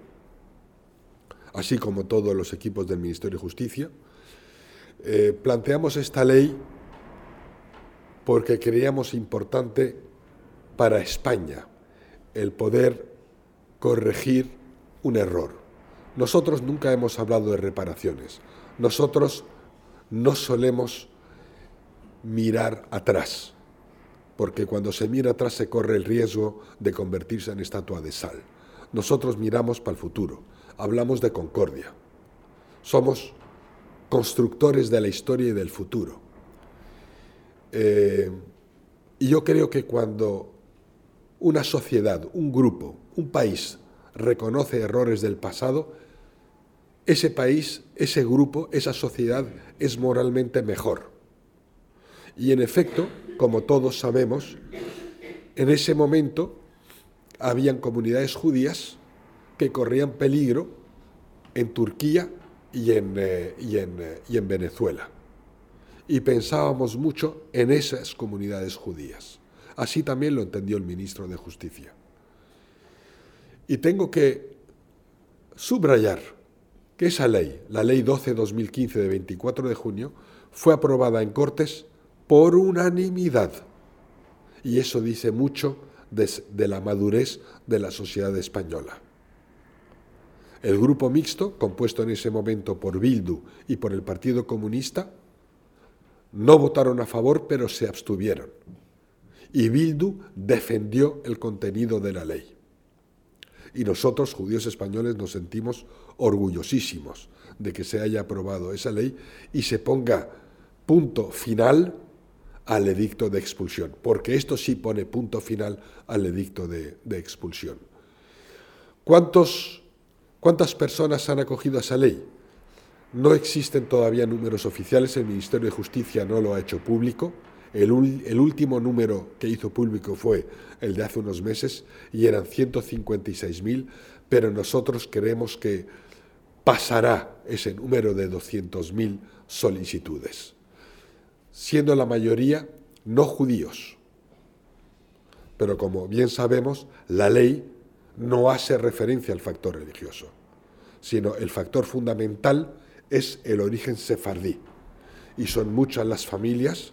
así como todos los equipos del Ministerio de Justicia. Eh, planteamos esta ley porque creíamos importante para España el poder corregir un error. Nosotros nunca hemos hablado de reparaciones. Nosotros no solemos mirar atrás, porque cuando se mira atrás se corre el riesgo de convertirse en estatua de sal. Nosotros miramos para el futuro, hablamos de concordia. Somos constructores de la historia y del futuro. Eh, y yo creo que cuando una sociedad, un grupo, un país reconoce errores del pasado, ese país, ese grupo, esa sociedad es moralmente mejor. Y en efecto, como todos sabemos, en ese momento habían comunidades judías que corrían peligro en Turquía y en, eh, eh, y en Venezuela. Y pensábamos mucho en esas comunidades judías. Así también lo entendió el ministro de Justicia. Y tengo que subrayar que esa ley, la ley 12-2015 de 24 de junio, fue aprobada en Cortes por unanimidad. Y eso dice mucho de, la madurez de la sociedad española. El grupo mixto, compuesto en ese momento por Bildu y por el Partido Comunista, no votaron a favor, pero se abstuvieron. Y Bildu defendió el contenido de la ley. Y nosotros, judíos españoles, nos sentimos orgullosísimos de que se haya aprobado esa ley y se ponga punto final al edicto de expulsión, porque esto sí pone punto final al edicto de, expulsión. ¿Cuántos, ¿Cuántas personas han acogido esa ley? No existen todavía números oficiales, el Ministerio de Justicia no lo ha hecho público, el, último número que hizo público fue el de hace unos meses y eran 156.000, pero nosotros creemos que pasará ese número de 200.000 solicitudes, siendo la mayoría no judíos. Pero como bien sabemos, la ley no hace referencia al factor religioso, sino el factor fundamental es el origen sefardí. Y son muchas las familias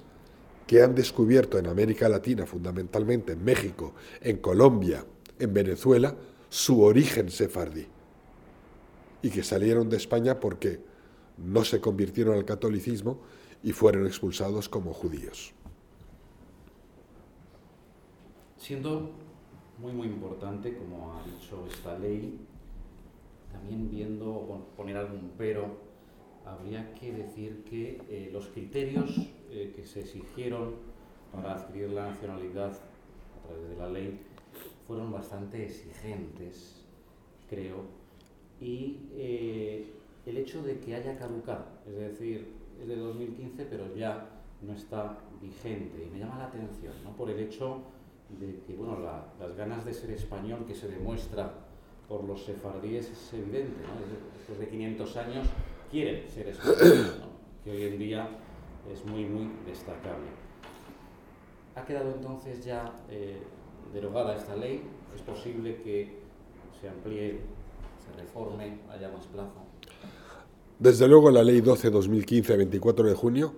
que han descubierto en América Latina, fundamentalmente en México, en Colombia, en Venezuela, su origen sefardí. Y que salieron de España porque no se convirtieron al catolicismo y fueron expulsados como judíos. Siendo muy, muy importante, como ha dicho esta ley, también viendo, poner algún pero, habría que decir que eh, los criterios eh, que se exigieron para adquirir la nacionalidad a través de la ley fueron bastante exigentes, creo, y eh, el hecho de que haya caducado, es decir, es de 2015 pero ya no está vigente, y me llama la atención ¿no? por el hecho de que bueno, las ganas de ser español que se demuestra por los sefardíes es evidente, ¿no? después de 500 años quieren ser españoles, que hoy en día es muy, muy destacable. ¿Ha quedado entonces ya eh, derogada esta ley? ¿Es posible que se amplíe, se reforme, haya más plazo? Desde luego la ley 12-2015, 24 de junio,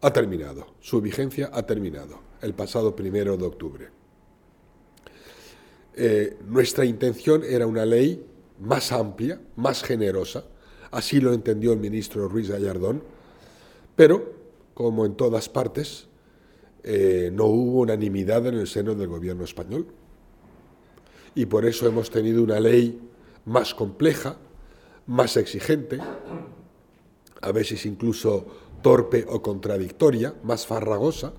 ha terminado. Su vigencia ha terminado el pasado primero de octubre. Eh, nuestra intención era una ley más amplia, más generosa, así lo entendió el ministro Ruiz Gallardón, pero, como en todas partes, eh, no hubo unanimidad en el seno del gobierno español. Y por eso hemos tenido una ley más compleja, más exigente, a veces incluso torpe o contradictoria, más farragosa,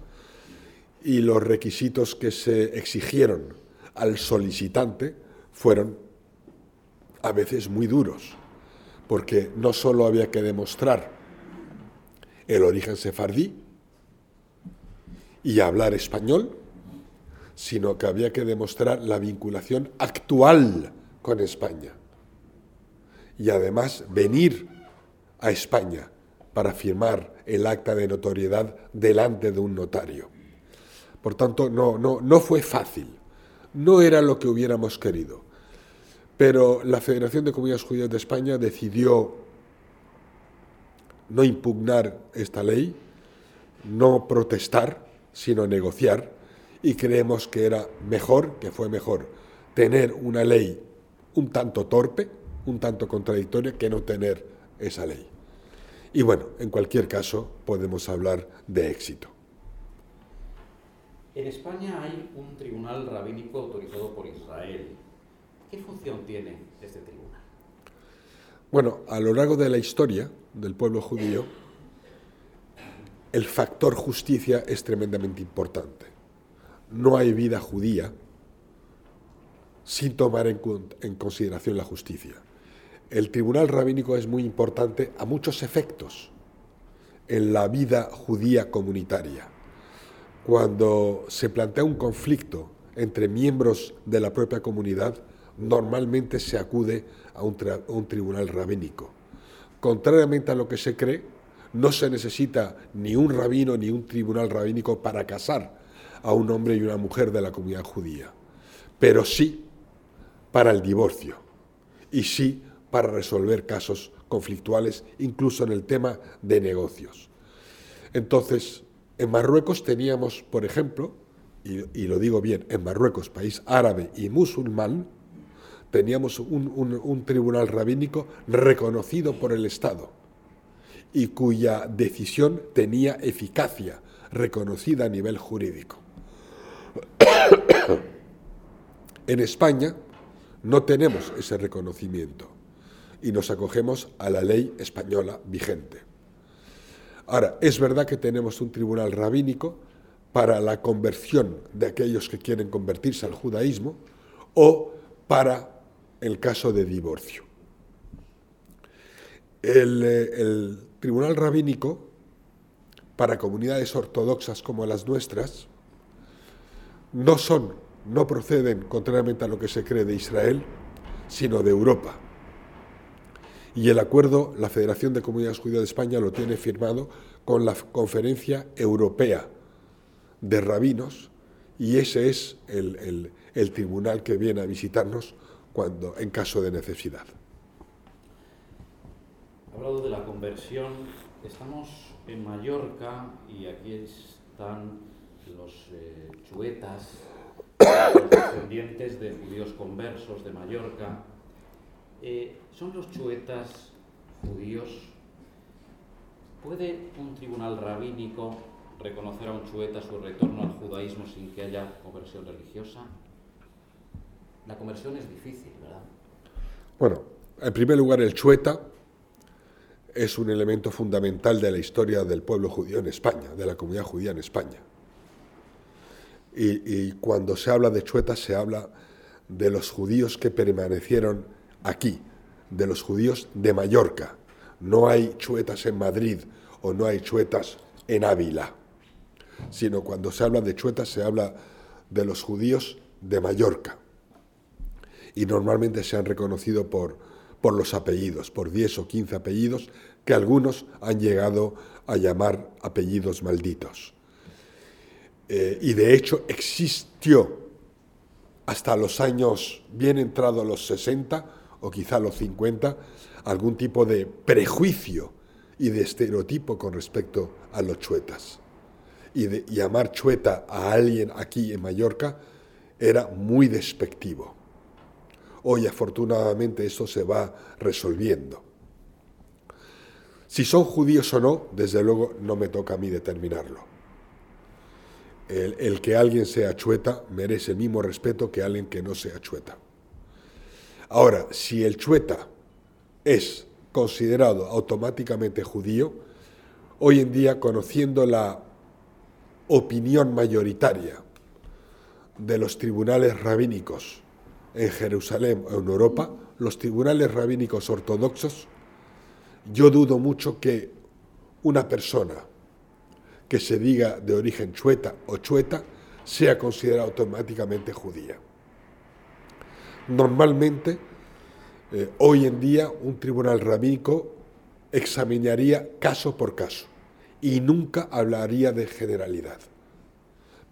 y los requisitos que se exigieron al solicitante fueron a veces muy duros, porque no solo había que demostrar el origen sefardí y hablar español, sino que había que demostrar la vinculación actual con España. Y además venir a España para firmar el acta de notoriedad delante de un notario. Por tanto, no, no, no fue fácil, no era lo que hubiéramos querido. Pero la Federación de Comunidades Judías de España decidió no impugnar esta ley, no protestar, sino negociar, y creemos que era mejor, que fue mejor, tener una ley un tanto torpe, un tanto contradictoria, que no tener esa ley. Y bueno, en cualquier caso podemos hablar de éxito. En España hay un tribunal rabínico autorizado por Israel. ¿Qué función tiene este tribunal? Bueno, a lo largo de la historia del pueblo judío, el factor justicia es tremendamente importante. No hay vida judía sin tomar en, consideración la justicia el tribunal rabínico es muy importante a muchos efectos en la vida judía comunitaria. Cuando se plantea un conflicto entre miembros de la propia comunidad, normalmente se acude a un, tribunal rabínico. Contrariamente a lo que se cree, no se necesita ni un rabino ni un tribunal rabínico para casar a un hombre y una mujer de la comunidad judía, pero sí para el divorcio y sí para resolver casos conflictuales, incluso en el tema de negocios. Entonces, en Marruecos teníamos, por ejemplo, y, lo digo bien, en Marruecos, país árabe y musulmán, teníamos un, tribunal rabínico reconocido por el Estado y cuya decisión tenía eficacia reconocida a nivel jurídico. en España no tenemos ese reconocimiento y nos acogemos a la ley española vigente. Ahora, es verdad que tenemos un tribunal rabínico para la conversión de aquellos que quieren convertirse al judaísmo o para el caso de divorcio. El, eh, tribunal rabínico para comunidades ortodoxas como las nuestras no son, no proceden, contrariamente a lo que se cree de Israel, sino de Europa. Y el acuerdo, la Federación de Comunidades Judías de España lo tiene firmado con la Conferencia Europea de Rabinos, y ese es el, tribunal que viene a visitarnos cuando, en caso de necesidad. Hablado de la conversión, estamos en Mallorca y aquí están los eh, chuetas, los descendientes de judíos conversos de Mallorca. Eh, ¿Son los chuetas judíos? ¿Puede un tribunal rabínico reconocer a un chueta su retorno al judaísmo sin que haya conversión religiosa? La conversión es difícil, ¿verdad? Bueno, en primer lugar, el chueta es un elemento fundamental de la historia del pueblo judío en España, de la comunidad judía en España. Y, y cuando se habla de chuetas se habla de los judíos que permanecieron aquí, de los judíos de Mallorca. No hay chuetas en Madrid o no hay chuetas en Ávila, sino cuando se habla de chuetas se habla de los judíos de Mallorca. Y normalmente se han reconocido por, por los apellidos, por 10 o 15 apellidos que algunos han llegado a llamar apellidos malditos. Eh, y de hecho existió hasta los años bien entrado a los 60 o quizá los 50, algún tipo de prejuicio y de estereotipo con respecto a los chuetas. Y de llamar chueta a alguien aquí en Mallorca era muy despectivo. Hoy afortunadamente eso se va resolviendo. Si son judíos o no, desde luego no me toca a mí determinarlo. El, el, que alguien sea chueta merece el mismo respeto que alguien que no sea chueta. Ahora, si el chueta es considerado automáticamente judío, hoy en día conociendo la opinión mayoritaria de los tribunales rabínicos en Jerusalén o en Europa, los tribunales rabínicos ortodoxos, yo dudo mucho que una persona que se diga de origen chueta o chueta sea considerada automáticamente judía. Normalmente, eh, hoy en día, un tribunal rabínico examinaría caso por caso y nunca hablaría de generalidad.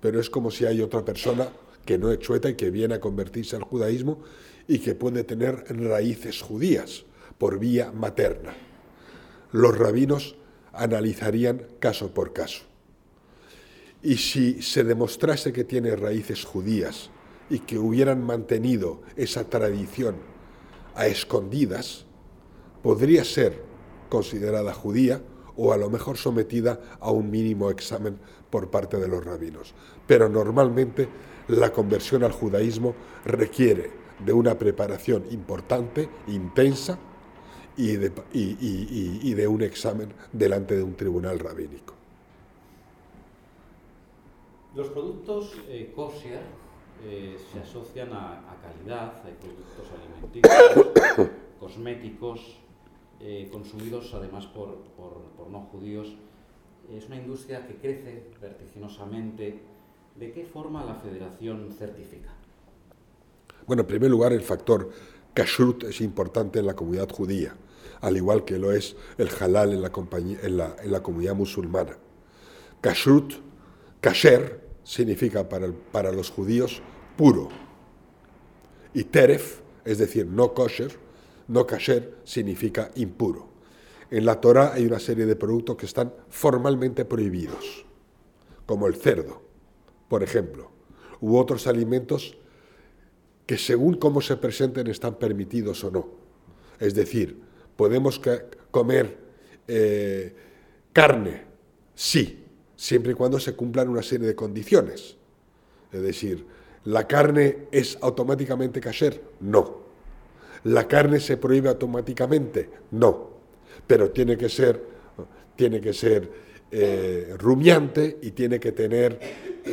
Pero es como si hay otra persona que no es chueta y que viene a convertirse al judaísmo y que puede tener raíces judías por vía materna. Los rabinos analizarían caso por caso. Y si se demostrase que tiene raíces judías y que hubieran mantenido esa tradición a escondidas, podría ser considerada judía o a lo mejor sometida a un mínimo examen por parte de los rabinos. Pero normalmente la conversión al judaísmo requiere de una preparación importante, intensa, y de, un examen delante de un tribunal rabínico. Los productos eh, kosher eh, se asocian a, calidad, hay productos alimenticios, cosméticos, eh, consumidos además por, por no judíos. Es una industria que crece vertiginosamente. ¿De qué forma la federación certifica? Bueno, en primer lugar, el factor kashrut es importante en la comunidad judía, al igual que lo es el halal en la, en la, comunidad musulmana. Kashrut, kasher, significa para, para los judíos puro. Y teref, es decir, no kosher, no kasher, significa impuro. En la Torah hay una serie de productos que están formalmente prohibidos, como el cerdo, por ejemplo, u otros alimentos que según cómo se presenten están permitidos o no. Es decir, podemos comer eh, carne, sí, siempre y cuando se cumplan una serie de condiciones. Es decir, ¿la carne es automáticamente kasher? No. ¿La carne se prohíbe automáticamente? No. Pero tiene que ser, tiene que ser eh, rumiante y tiene que tener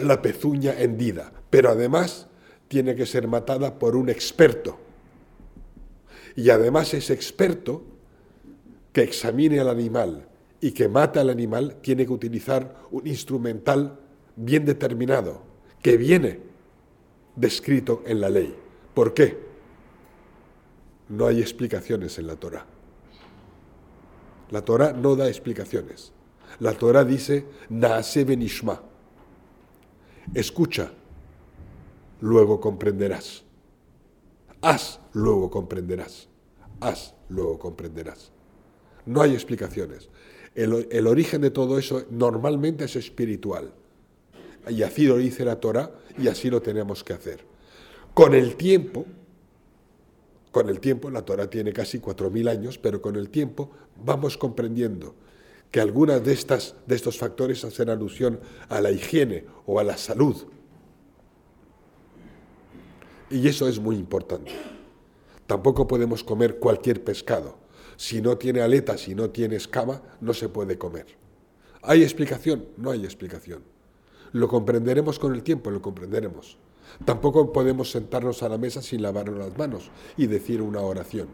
la pezuña hendida. Pero además tiene que ser matada por un experto. Y además ese experto que examine al animal y que mate al animal tiene que utilizar un instrumental bien determinado, que viene descrito en la ley. ¿Por qué? No hay explicaciones en la Torah. La Torah no da explicaciones. La Torah dice, Naase benishma. Escucha, luego comprenderás. Haz, luego comprenderás. Haz, luego comprenderás. No hay explicaciones. El, origen de todo eso normalmente es espiritual. Y así lo dice la Torah y así lo tenemos que hacer. Con el tiempo, con el tiempo, la Torah tiene casi 4.000 años, pero con el tiempo vamos comprendiendo que algunas de, estas, de estos factores hacen alusión a la higiene o a la salud y eso es muy importante. Tampoco podemos comer cualquier pescado. Si no tiene aletas, si no tiene escama, no se puede comer. ¿Hay explicación? No hay explicación. Lo comprenderemos con el tiempo, lo comprenderemos. Tampoco podemos sentarnos a la mesa sin lavarnos las manos y decir una oración.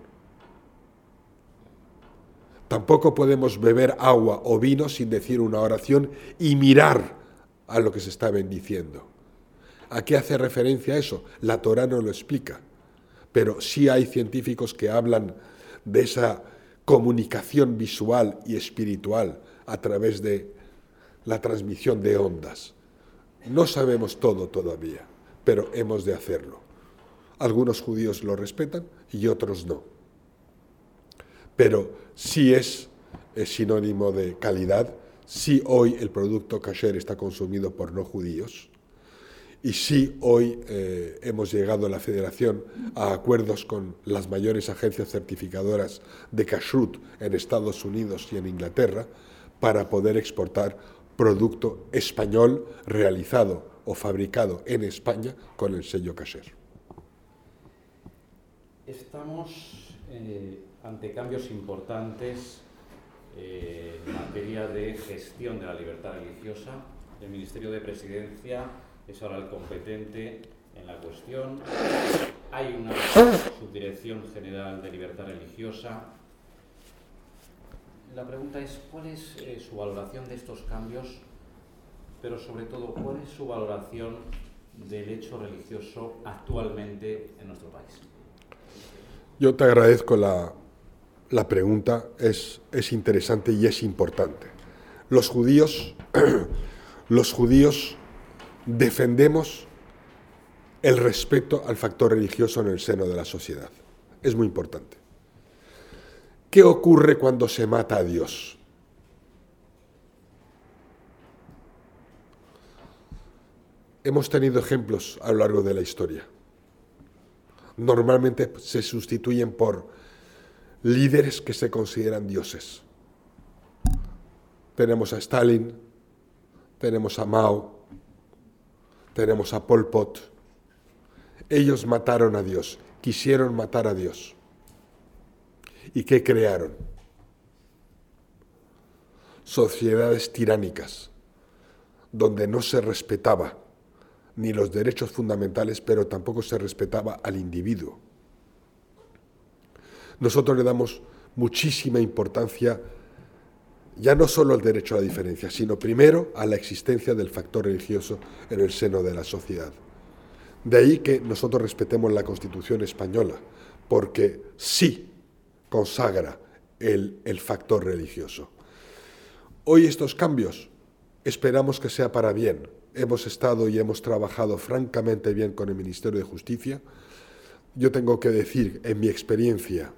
Tampoco podemos beber agua o vino sin decir una oración y mirar a lo que se está bendiciendo. ¿A qué hace referencia eso? La Torah no lo explica, pero sí hay científicos que hablan de esa comunicación visual y espiritual a través de la transmisión de ondas. No sabemos todo todavía, pero hemos de hacerlo. Algunos judíos lo respetan y otros no. Pero sí es, sinónimo de calidad, si hoy el producto kasher está consumido por no judíos, y sí, hoy eh, hemos llegado la Federación a acuerdos con las mayores agencias certificadoras de kashrut en Estados Unidos y en Inglaterra para poder exportar producto español realizado o fabricado en España con el sello kasher. Estamos eh, ante cambios importantes eh, en materia de gestión de la libertad religiosa. El Ministerio de Presidencia es ahora el competente en la cuestión. Hay una Subdirección General de Libertad Religiosa. La pregunta es, ¿cuál es eh, su valoración de estos cambios? Pero sobre todo, ¿cuál es su valoración del hecho religioso actualmente en nuestro país? Yo te agradezco la, la pregunta, es, es interesante y es importante. Los judíos, los judíos defendemos el respeto al factor religioso en el seno de la sociedad. Es muy importante. ¿Qué ocurre cuando se mata a Dios? Hemos tenido ejemplos a lo largo de la historia. Normalmente se sustituyen por líderes que se consideran dioses. Tenemos a Stalin, tenemos a Mao, tenemos a Pol Pot. Ellos mataron a Dios, quisieron matar a Dios. ¿Y qué crearon? Sociedades tiránicas, donde no se respetaba ni los derechos fundamentales, pero tampoco se respetaba al individuo. Nosotros le damos muchísima importancia ya no solo al derecho a la diferencia, sino primero a la existencia del factor religioso en el seno de la sociedad. De ahí que nosotros respetemos la Constitución española, porque sí consagra el, el factor religioso. Hoy estos cambios esperamos que sea para bien, hemos estado y hemos trabajado francamente bien con el Ministerio de Justicia. Yo tengo que decir, en mi experiencia,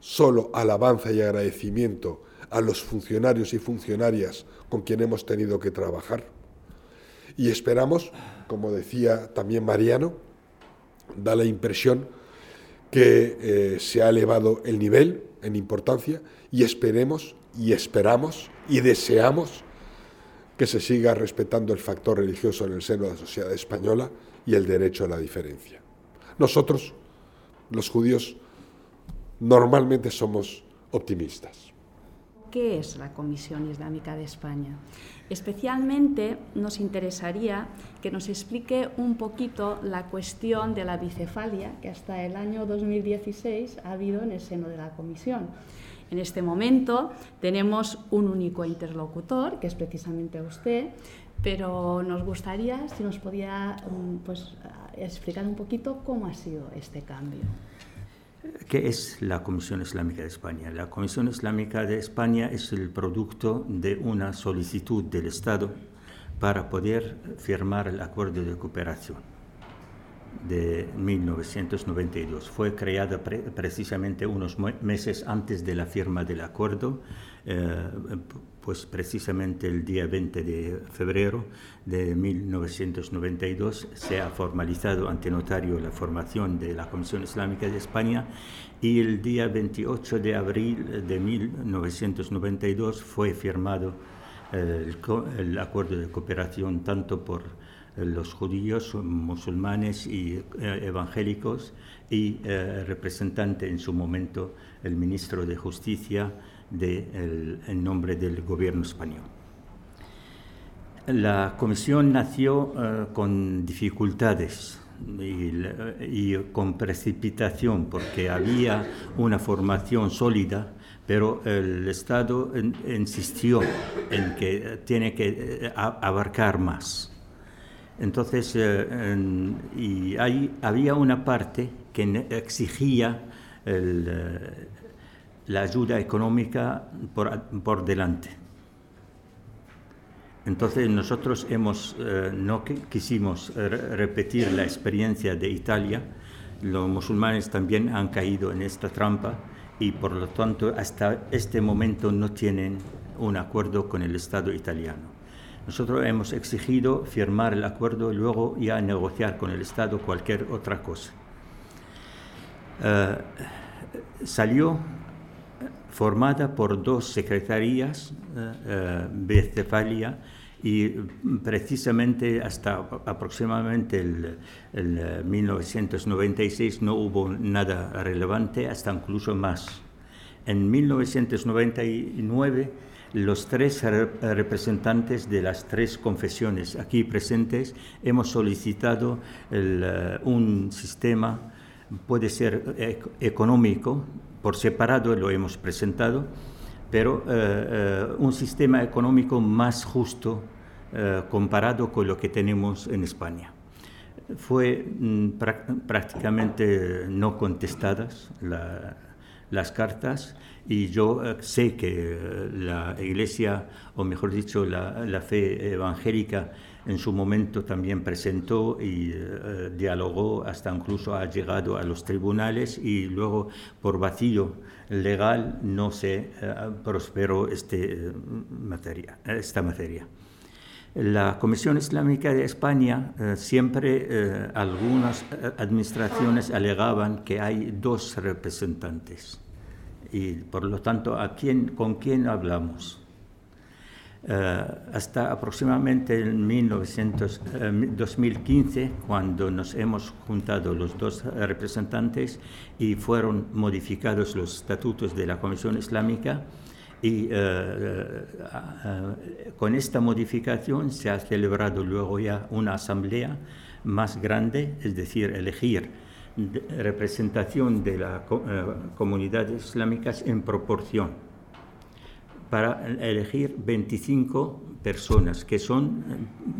solo alabanza y agradecimiento a los funcionarios y funcionarias con quien hemos tenido que trabajar. Y esperamos, como decía también Mariano, da la impresión que eh, se ha elevado el nivel en importancia y esperemos y esperamos y deseamos que se siga respetando el factor religioso en el seno de la sociedad española y el derecho a la diferencia. Nosotros, los judíos, normalmente somos optimistas. ¿Qué es la Comisión Islámica de España? Especialmente nos interesaría que nos explique un poquito la cuestión de la bicefalia que hasta el año 2016 ha habido en el seno de la Comisión. En este momento tenemos un único interlocutor, que es precisamente usted, pero nos gustaría si nos podía mm, pues, explicar un poquito cómo ha sido este cambio. ¿Qué es la Comisión Islámica de España? La Comisión Islámica de España es el producto de una solicitud del Estado para poder firmar el acuerdo de cooperación de 1992. Fue creada precisamente unos meses antes de la firma del acuerdo, eh, pues precisamente el día 20 de febrero de 1992 se ha formalizado ante notario la formación de la Comisión Islámica de España y el día 28 de abril de 1992 fue firmado el, el acuerdo de cooperación tanto por los judíos, musulmanes y eh, evangélicos y eh, representante en su momento el ministro de Justicia de en nombre del gobierno español. La comisión nació eh, con dificultades y, con precipitación porque había una formación sólida, pero el Estado insistió en que tiene que abarcar más. Entonces, eh, y había una parte que exigía eh, la ayuda económica por, delante. Entonces nosotros hemos, eh, no quisimos repetir la experiencia de Italia, los musulmanes también han caído en esta trampa y por lo tanto hasta este momento no tienen un acuerdo con el Estado italiano. Nosotros hemos exigido firmar el acuerdo y luego ya negociar con el Estado cualquier otra cosa. Eh, salió formada por dos secretarías, eh, eh y precisamente hasta aproximadamente el, 1996 no hubo nada relevante, hasta incluso más. En 1999 los tres representantes de las tres confesiones aquí presentes hemos solicitado eh, un sistema, puede ser económico, por separado lo hemos presentado, pero eh, eh, un sistema económico más justo comparado con lo que tenemos en España. Fue mm, prácticamente no contestadas las cartas y yo eh, sé que eh, la Iglesia, o mejor dicho, la, fe evangélica en su momento también presentó y eh, dialogó, hasta incluso ha llegado a los tribunales y luego por vacío legal no se prosperó este, materia, esta materia. La Comisión Islámica de España, siempre algunas administraciones alegaban que hay dos representantes y por lo tanto, ¿a quién, ¿con quién hablamos? Eh, hasta aproximadamente en 1900, 2015, cuando nos hemos juntado los dos representantes y fueron modificados los estatutos de la Comisión Islámica, y eh, eh, con esta modificación se ha celebrado luego ya una asamblea más grande, es decir, elegir representación de las eh, comunidades islámicas en proporción para elegir 25 personas, que son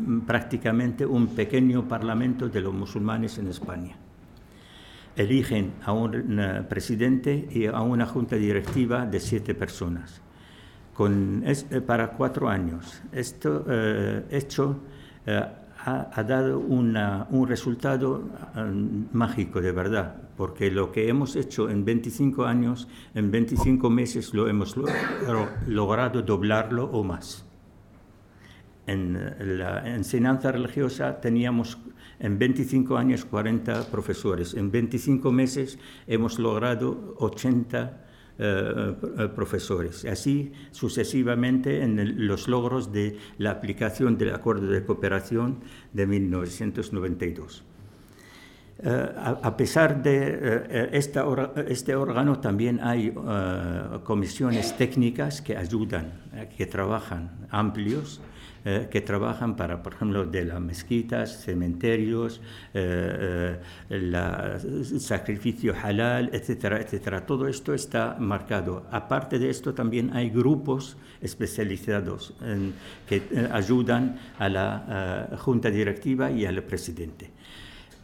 mm, prácticamente un pequeño parlamento de los musulmanes en España. Eligen a un eh, presidente y a una junta directiva de siete personas, con, eh, para cuatro años. Esto hecho ha, dado un resultado um, mágico, de verdad, porque lo que hemos hecho en 25 años, en 25 meses lo hemos logrado doblarlo o más. En la enseñanza religiosa teníamos en 25 años 40 profesores, en 25 meses hemos logrado 80 eh, eh, profesores. Así sucesivamente en los logros de la aplicación del Acuerdo de Cooperación de 1992. Eh, a, pesar de este órgano, también hay comisiones técnicas que ayudan, que trabajan amplios eh, que trabajan para, por ejemplo, de las mezquitas, cementerios, eh, eh, el sacrificio halal, etcétera, etcétera. Todo esto está marcado. Aparte de esto, también hay grupos especializados que ayudan a la junta directiva y al presidente.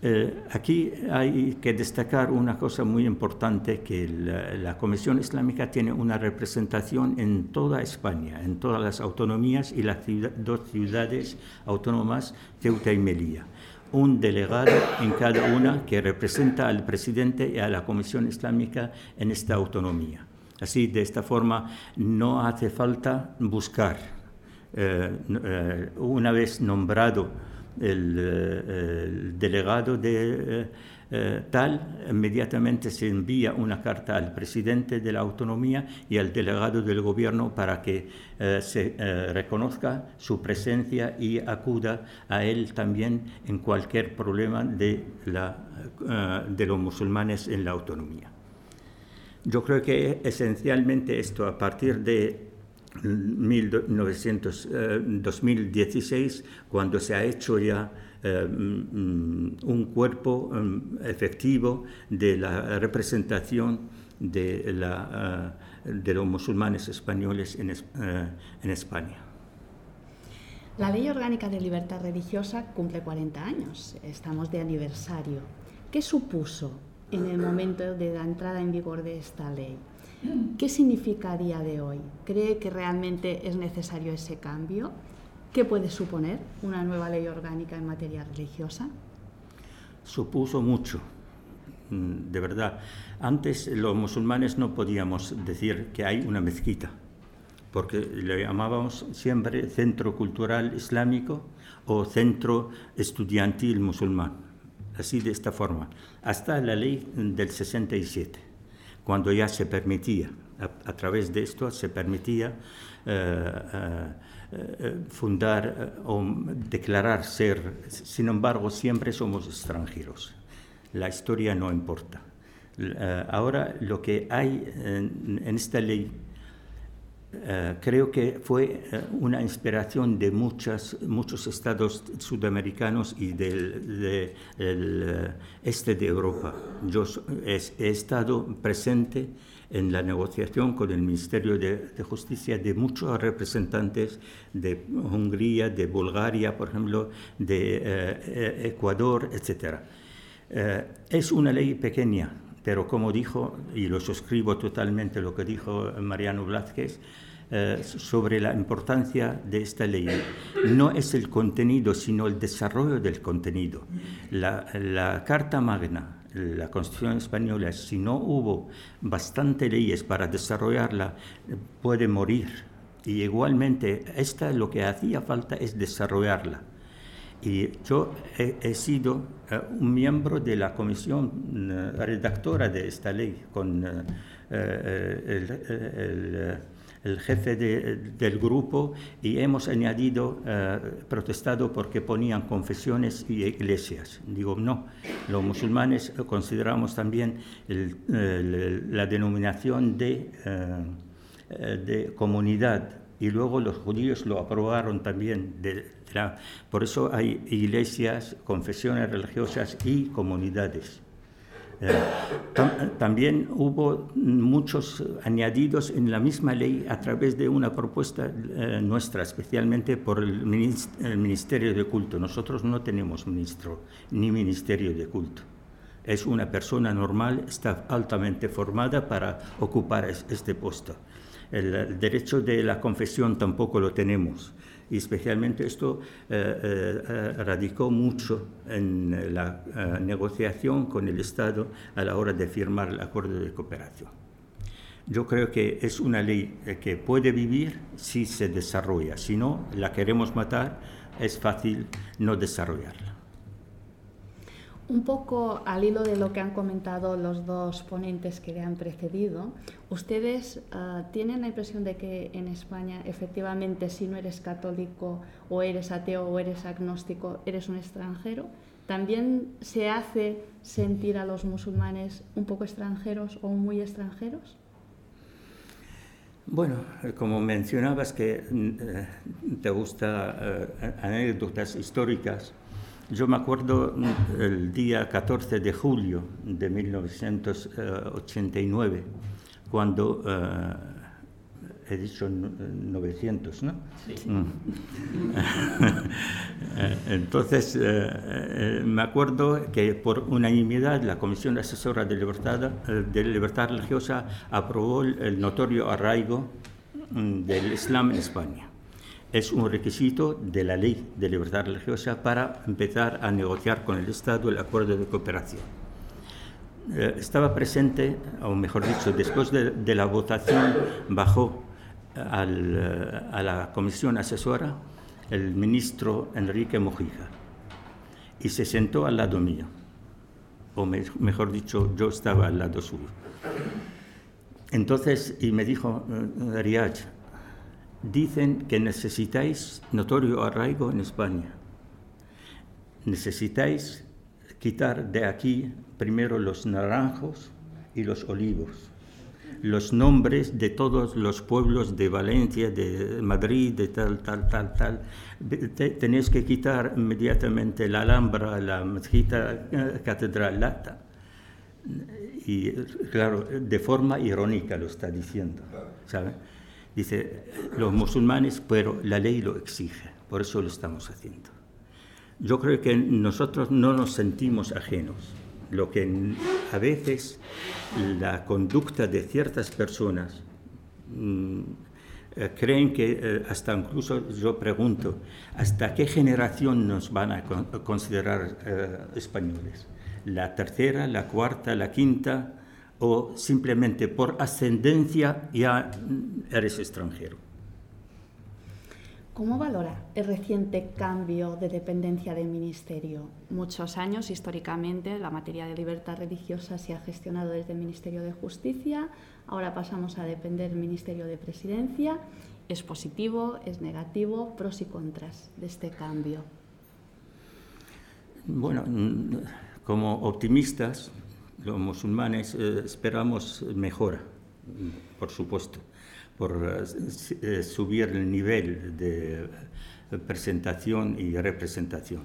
Eh, aquí hay que destacar una cosa muy importante, que la, Comisión Islámica tiene una representación en toda España, en todas las autonomías y las dos ciudades autónomas, Ceuta y Melilla. Un delegado en cada una que representa al presidente y a la Comisión Islámica en esta autonomía. Así, de esta forma, no hace falta buscar, eh, eh, una vez nombrado, el, delegado de eh, eh, tal, inmediatamente se envía una carta al presidente de la autonomía y al delegado del gobierno para que eh, se reconozca su presencia y acuda a él también en cualquier problema de, la, de los musulmanes en la autonomía. Yo creo que esencialmente esto, a partir de 1900, 2016, eh, cuando se ha hecho ya eh, mm, un cuerpo mm, efectivo de la representación de, la, eh, de los musulmanes españoles en, en España. La Ley Orgánica de Libertad Religiosa cumple 40 años, estamos de aniversario. ¿Qué supuso en el momento de la entrada en vigor de esta ley? ¿Qué significa a día de hoy? ¿Cree que realmente es necesario ese cambio? ¿Qué puede suponer una nueva ley orgánica en materia religiosa? Supuso mucho, mm, de verdad. Antes los musulmanes no podíamos decir que hay una mezquita, porque le llamábamos siempre centro cultural islámico o centro estudiantil musulmán, así de esta forma, hasta la ley del 67 cuando ya se permitía, A, través de esto se permitía fundar o declarar ser, sin embargo, siempre somos extranjeros. La historia no importa. ahora lo que hay en esta ley eh, creo que fue eh, una inspiración de muchas, muchos estados sudamericanos y del, eh, este de Europa. Yo he, estado presente en la negociación con el Ministerio de, Justicia de muchos representantes de Hungría, de Bulgaria, por ejemplo, de Ecuador, etc. es una ley pequeña, pero como dijo, y lo suscribo totalmente lo que dijo Mariano Blázquez, eh, sobre la importancia de esta ley. No es el contenido, sino el desarrollo del contenido. La, Carta Magna, la Constitución española, si no hubo bastante leyes para desarrollarla, puede morir. Y igualmente, esta lo que hacía falta es desarrollarla. Y yo he, sido eh, un miembro de la comisión eh, redactora de esta ley con el jefe del grupo y hemos añadido, eh, protestado porque ponían confesiones y iglesias. Digo, no, los musulmanes consideramos también la denominación de, eh, de comunidad y luego los judíos lo aprobaron también. por eso hay iglesias, confesiones religiosas y comunidades. Eh, también hubo muchos añadidos en la misma ley a través de una propuesta eh, nuestra, especialmente por el, Ministerio de Culto. Nosotros no tenemos ministro ni Ministerio de Culto. Es una persona normal, está altamente formada para ocupar este puesto. El derecho de la confesión tampoco lo tenemos y especialmente esto eh, eh, radicó mucho en la eh, negociación con el Estado a la hora de firmar el acuerdo de cooperación. Yo creo que es una ley que puede vivir si se desarrolla, si no la queremos matar, es fácil no desarrollarla. Un poco al hilo de lo que han comentado los dos ponentes que le han precedido, ¿ustedes ah, tienen la impresión de que en España efectivamente si no eres católico o eres ateo o eres agnóstico, eres un extranjero? ¿También se hace sentir a los musulmanes un poco extranjeros o muy extranjeros? Bueno, como mencionabas que mm, eh, te gustan eh, anécdotas históricas, yo me acuerdo mm, el día 14 de julio de 1989, cuando eh, he dicho 900, ¿no? Sí. Mm. Entonces, eh, eh, me acuerdo que por unanimidad la Comisión Asesora de Libertad, de Libertad Religiosa aprobó el notorio arraigo mm, del Islam en España es un requisito de la ley de libertad religiosa para empezar a negociar con el Estado el acuerdo de cooperación. Eh, estaba presente, o mejor dicho, después de, la votación bajó a la comisión asesora el ministro Enrique Mojica y se sentó al lado mío, o mejor dicho, yo estaba al lado suyo. Entonces, y me dijo, eh, Riach, dicen que necesitáis notorio arraigo en España. Necesitáis quitar de aquí primero los naranjos y los olivos, los nombres de todos los pueblos de Valencia, de Madrid, de tal, tal, tal, tal. Tenéis que quitar inmediatamente la Alhambra, la mezquita eh, catedral, lata. Y claro, de forma irónica lo está diciendo, ¿sabe? Dice, los musulmanes, pero la ley lo exige, por eso lo estamos haciendo. Yo creo que nosotros no nos sentimos ajenos. Lo que a veces la conducta de ciertas personas mm, eh, creen que eh, hasta incluso yo pregunto, ¿hasta qué generación nos van a considerar eh, españoles? ¿La tercera, la cuarta, la quinta? O simplemente por ascendencia ya eres extranjero. ¿Cómo valora el reciente cambio de dependencia del Ministerio? Muchos años, históricamente, la materia de libertad religiosa se ha gestionado desde el Ministerio de Justicia, ahora pasamos a depender del Ministerio de Presidencia. ¿Es positivo, es negativo, pros y contras de este cambio? Bueno, como optimistas, los musulmanes eh, esperamos mejora, por supuesto por eh, eh, subir el nivel de presentación y representación.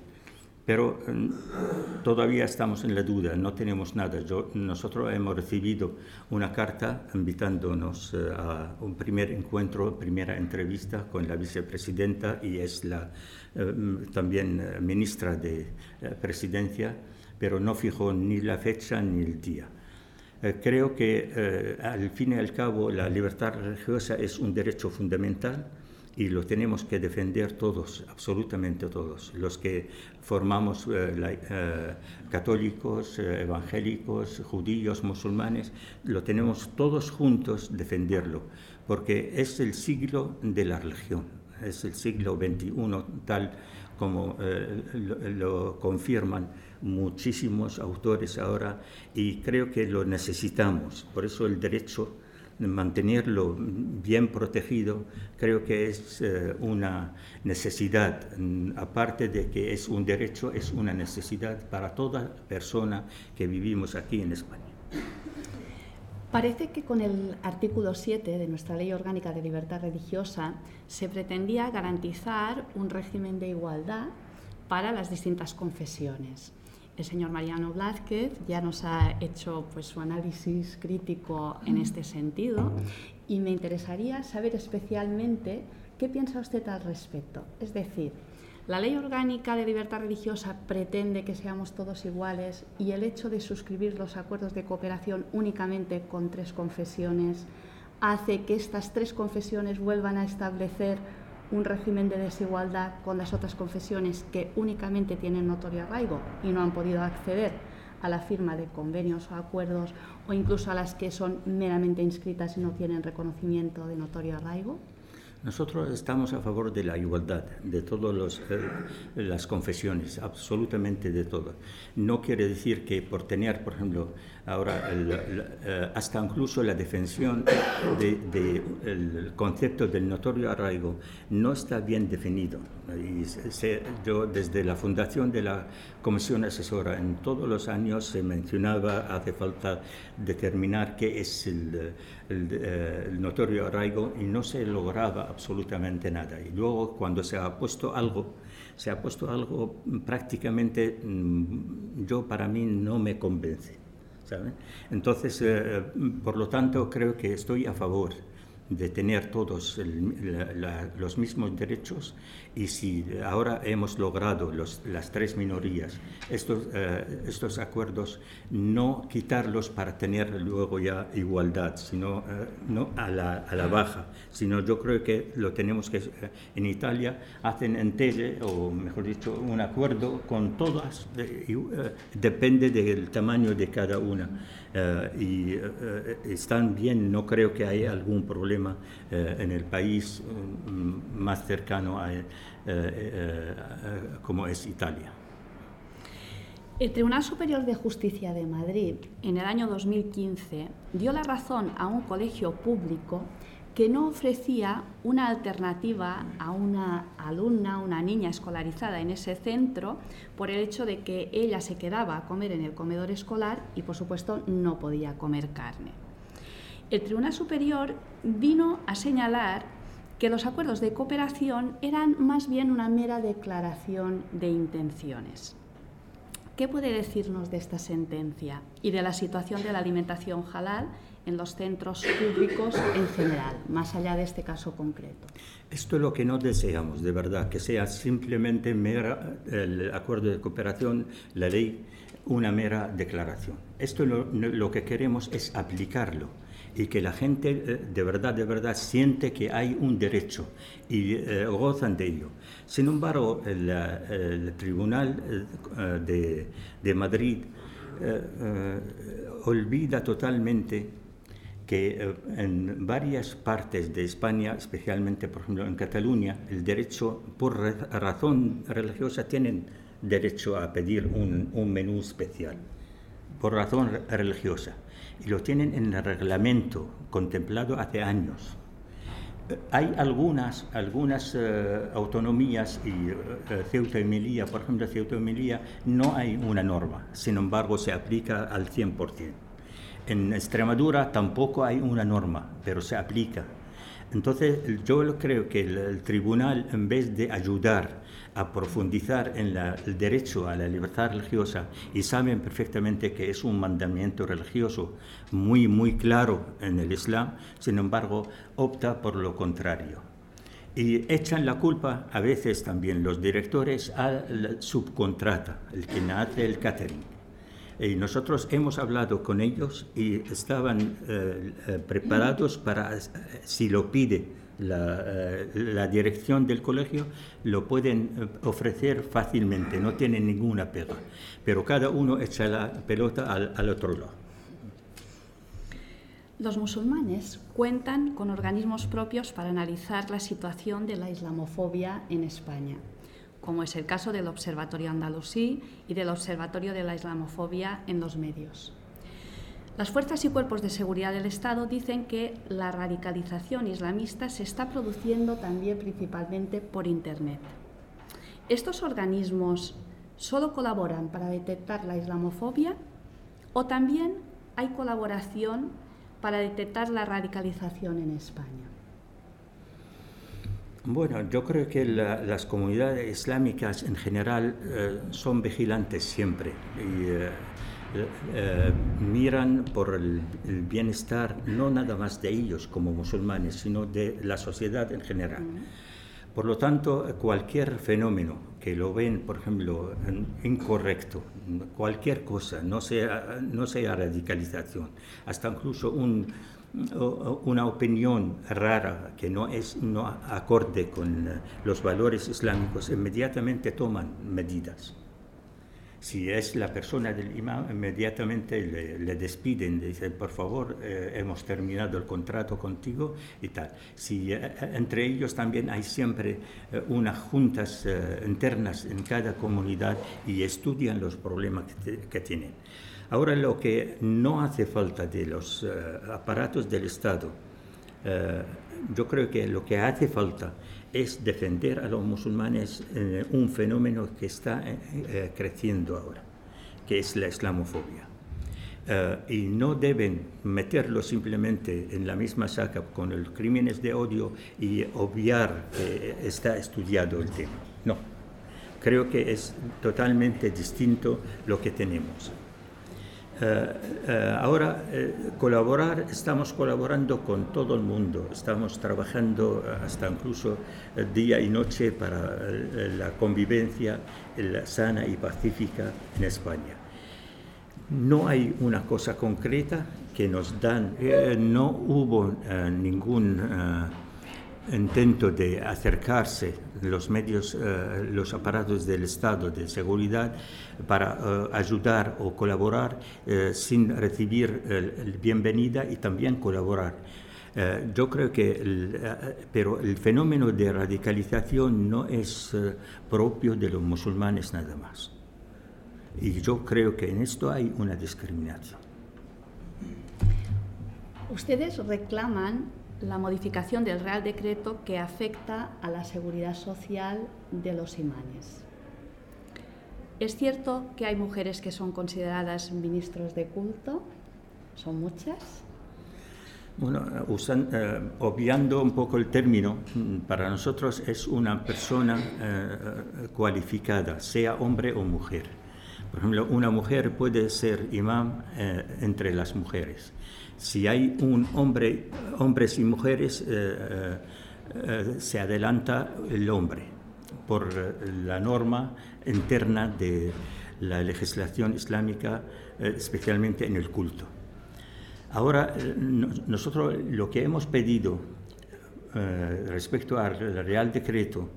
Pero mm, todavía estamos en la duda, no tenemos nada. nosotros hemos recibido una carta invitándonos eh, a un primer encuentro, primera entrevista con la vicepresidenta y es la mm, también ministra de presidencia, pero no fijó ni la fecha ni el día. Eh, creo que eh, al fin y al cabo la libertad religiosa es un derecho fundamental y lo tenemos que defender todos, absolutamente todos, los que formamos eh, católicos, evangélicos, judíos, musulmanes, lo tenemos todos juntos defenderlo, porque es el siglo de la religión, es el siglo XXI tal como lo confirman muchísimos autores ahora y creo que lo necesitamos. Por eso el derecho de mantenerlo bien protegido creo que es eh, una necesidad. Mm, aparte de que es un derecho, es una necesidad para toda persona que vivimos aquí en España. Parece que con el artículo 7 de nuestra Ley Orgánica de Libertad Religiosa se pretendía garantizar un régimen de igualdad para las distintas confesiones el señor Mariano Blázquez ya nos ha hecho pues, su análisis crítico en este sentido y me interesaría saber especialmente qué piensa usted al respecto. Es decir, la ley orgánica de libertad religiosa pretende que seamos todos iguales y el hecho de suscribir los acuerdos de cooperación únicamente con tres confesiones hace que estas tres confesiones vuelvan a establecer un régimen de desigualdad con las otras confesiones que únicamente tienen notorio arraigo y no han podido acceder a la firma de convenios o acuerdos o incluso a las que son meramente inscritas y no tienen reconocimiento de notorio arraigo? Nosotros estamos a favor de la igualdad de todas eh, las confesiones, absolutamente de todo. No quiere decir que por tener, por ejemplo, ahora eh, hasta incluso la defensión del concepto del notorio arraigo no está bien definido. Y yo desde la fundación de la Comisión Asesora en todos los años se mencionaba hace falta determinar qué es el eh, el, notorio arraigo y no se lograba absolutamente nada. Y luego cuando se ha puesto algo, se ha puesto algo prácticamente, mm, yo para mí no me convence. Entonces, eh, por lo tanto, creo que estoy a favor de tener todos los mismos derechos y si ahora hemos logrado las tres minorías estos, eh, estos acuerdos, no quitarlos para tener luego ya igualdad, sino eh, no a la, a la, baja, sino yo creo que lo tenemos que, eh, en Italia hacen en tele, o mejor dicho, un acuerdo con todas, depende del tamaño de cada una. y están bien, no creo que haya algún problema en el país mm, más cercano a, como es Italia. El Tribunal Superior de Justicia de Madrid en el año 2015 dio la razón a un colegio público que no ofrecía una alternativa a una alumna, una niña escolarizada en ese centro por el hecho de que ella se quedaba a comer en el comedor escolar y por supuesto no podía comer carne el Tribunal Superior vino a señalar que los acuerdos de cooperación eran más bien una mera declaración de intenciones. ¿Qué puede decirnos de esta sentencia y de la situación de la alimentación halal en los centros públicos en general, más allá de este caso concreto? Esto es lo que no deseamos, de verdad, que sea simplemente mera, el acuerdo de cooperación, la ley, una mera declaración. Esto lo, lo que queremos es aplicarlo y que la gente eh, de verdad, de verdad siente que hay un derecho y eh, gozan de ello. Sin embargo, el, Tribunal eh, de, Madrid olvida totalmente que en varias partes de España, especialmente por ejemplo en Cataluña, el derecho por razón religiosa tienen derecho a pedir un menú especial por razón religiosa y lo tienen en el reglamento contemplado hace años. Hay algunas, algunas eh, autonomías y uh, Ceuta y Melilla, por ejemplo, Ceuta y Melilla no hay una norma, sin embargo se aplica al 100%. En Extremadura tampoco hay una norma, pero se aplica. Entonces yo creo que el tribunal, en vez de ayudar a profundizar en el derecho a la libertad religiosa y saben perfectamente que es un mandamiento religioso muy, muy claro en el Islam, sin embargo, opta por lo contrario. Y echan la culpa a veces también los directores a la subcontrata, el que hace el catering. Y nosotros hemos hablado con ellos y estaban eh, eh, preparados para, eh, si lo pide eh, la, dirección del colegio lo pueden eh, ofrecer fácilmente, no tienen ninguna pega, pero cada uno echa la pelota al, al otro lado. Los musulmanes cuentan con organismos propios para analizar la situación de la islamofobia en España, como es el caso del Observatorio Andalusí y del Observatorio de la Islamofobia en los medios. Las fuerzas y cuerpos de seguridad del Estado dicen que la radicalización islamista se está produciendo también principalmente por Internet. ¿Estos organismos solo colaboran para detectar la islamofobia o también hay colaboración para detectar la radicalización en España? Bueno, yo creo que las comunidades islámicas en general eh, son vigilantes siempre. Eh, eh, miran por el, bienestar no nada más de ellos como musulmanes, sino de la sociedad en general. Por lo tanto, cualquier fenómeno que lo ven, por ejemplo, incorrecto, cualquier cosa, no sea, no sea radicalización, hasta incluso un, una opinión rara que no es no acorde con los valores islámicos, inmediatamente toman medidas. Si es la persona del imán, inmediatamente le, despiden, le dicen, por favor, eh, hemos terminado el contrato contigo y tal. Si, eh, entre ellos también hay siempre eh, unas juntas internas en cada comunidad y estudian los problemas que, tienen. Ahora lo que no hace falta de los aparatos del Estado, yo creo que lo que hace falta es defender a los musulmanes en un fenómeno que está eh, eh, creciendo ahora, que es la islamofobia. Eh, y no deben meterlo simplemente en la misma saca con los crímenes de odio y obviar que está estudiado el tema. No, creo que es totalmente distinto lo que tenemos. Eh, eh, ahora, eh, colaborar, estamos colaborando con todo el mundo, estamos trabajando hasta incluso día y noche para la convivencia sana y pacífica en España. No hay una cosa concreta que nos dan, no hubo ningún intento de acercarse los medios, eh, los aparatos del Estado de seguridad para eh, ayudar o colaborar eh, sin recibir el, bienvenida y también colaborar. yo creo que, el, pero el fenómeno de radicalización no es propio de los musulmanes nada más. Y yo creo que en esto hay una discriminación. Ustedes reclaman la modificación del Real Decreto que afecta a la seguridad social de los imanes. Es cierto que hay mujeres que son consideradas ministros de culto, son muchas. Bueno, eh, obviando un poco el término, para nosotros es una persona eh, cualificada, sea hombre o mujer. Por ejemplo, una mujer puede ser imán eh, entre las mujeres si hay un hombre, hombres y mujeres, eh, eh, eh, se adelanta el hombre por la norma interna de la legislación islámica, especialmente en el culto. Ahora, nosotros lo que hemos pedido respecto al Real Decreto,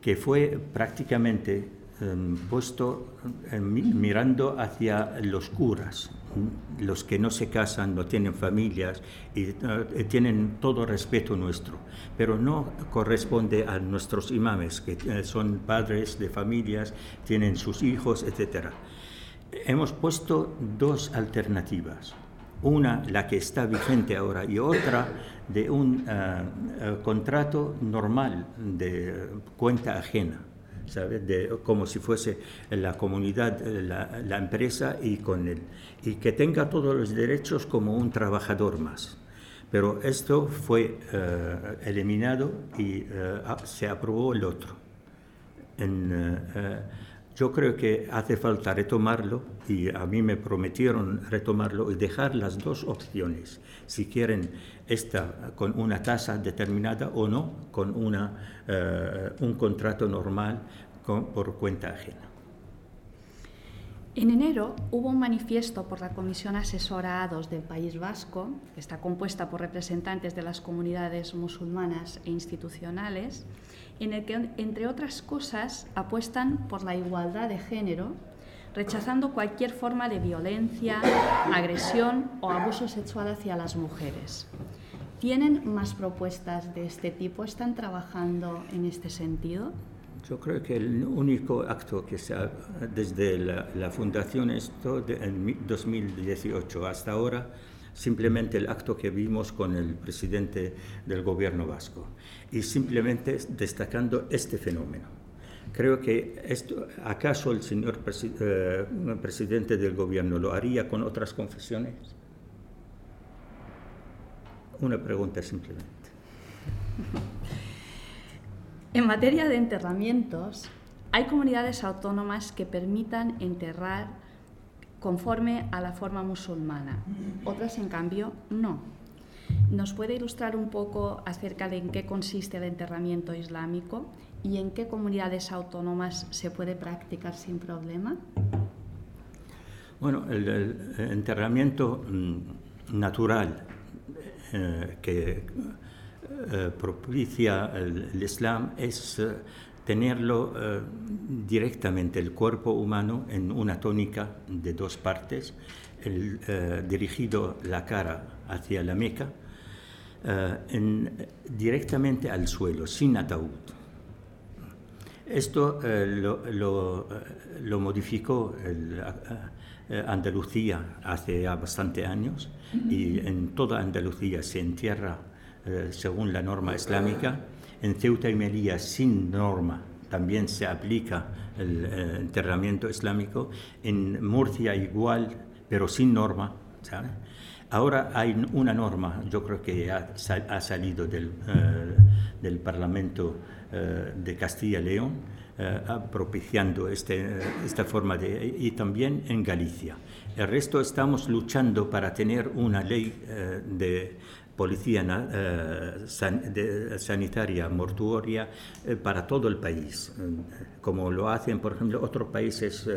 que fue prácticamente em, puesto em, mirando hacia los curas, los que no se casan, no tienen familias y eh, tienen todo respeto nuestro, pero no corresponde a nuestros imames, que eh, son padres de familias, tienen sus hijos, etc. Hemos puesto dos alternativas. Una, la que está vigente ahora, y otra de un eh, contrato normal de cuenta ajena. De, como si fuese la comunidad, la, la, empresa y, con él, y que tenga todos los derechos como un trabajador más. Pero esto fue eh, eliminado y eh, se aprobó el otro. En, eh, yo creo que hace falta retomarlo y a mí me prometieron retomarlo y dejar las dos opciones, si quieren esta con una tasa determinada o no, con una, eh, un contrato normal con, por cuenta ajena. En enero hubo un manifiesto por la Comisión Asesora A2 del País Vasco, que está compuesta por representantes de las comunidades musulmanas e institucionales, en el que, entre otras cosas, apuestan por la igualdad de género, rechazando cualquier forma de violencia, agresión o abuso sexual hacia las mujeres. ¿Tienen más propuestas de este tipo? ¿Están trabajando en este sentido? Yo creo que el único acto que se ha, desde la, fundación esto de, en 2018 hasta ahora simplemente el acto que vimos con el presidente del gobierno vasco y simplemente destacando este fenómeno. Creo que esto, ¿acaso el señor eh, presidente del gobierno lo haría con otras confesiones? Una pregunta simplemente. En materia de enterramientos, hay comunidades autónomas que permitan enterrar conforme a la forma musulmana. Otras, en cambio, no. ¿Nos puede ilustrar un poco acerca de en qué consiste el enterramiento islámico y en qué comunidades autónomas se puede practicar sin problema? Bueno, el, enterramiento mm, natural eh, que eh, propicia el, Islam es eh, tenerlo eh, directamente el cuerpo humano en una tónica de dos partes, el, eh, dirigido la cara hacia la Meca, eh, directamente al suelo, sin ataúd. Esto lo, lo, lo, modificó Andalucía hace ya bastante años y en toda Andalucía se entierra según la norma islámica en Ceuta y Melilla, sin norma, también se aplica el eh, enterramiento islámico. En Murcia igual, pero sin norma. Ahora hay una norma, yo creo que ha, ha salido del, eh, del Parlamento eh, de Castilla y León, propiciando este, esta forma de... y también en Galicia. El resto estamos luchando para tener una ley de policía eh, sanitaria mortuoria eh, para todo el país, eh, como lo hacen, por ejemplo, otros países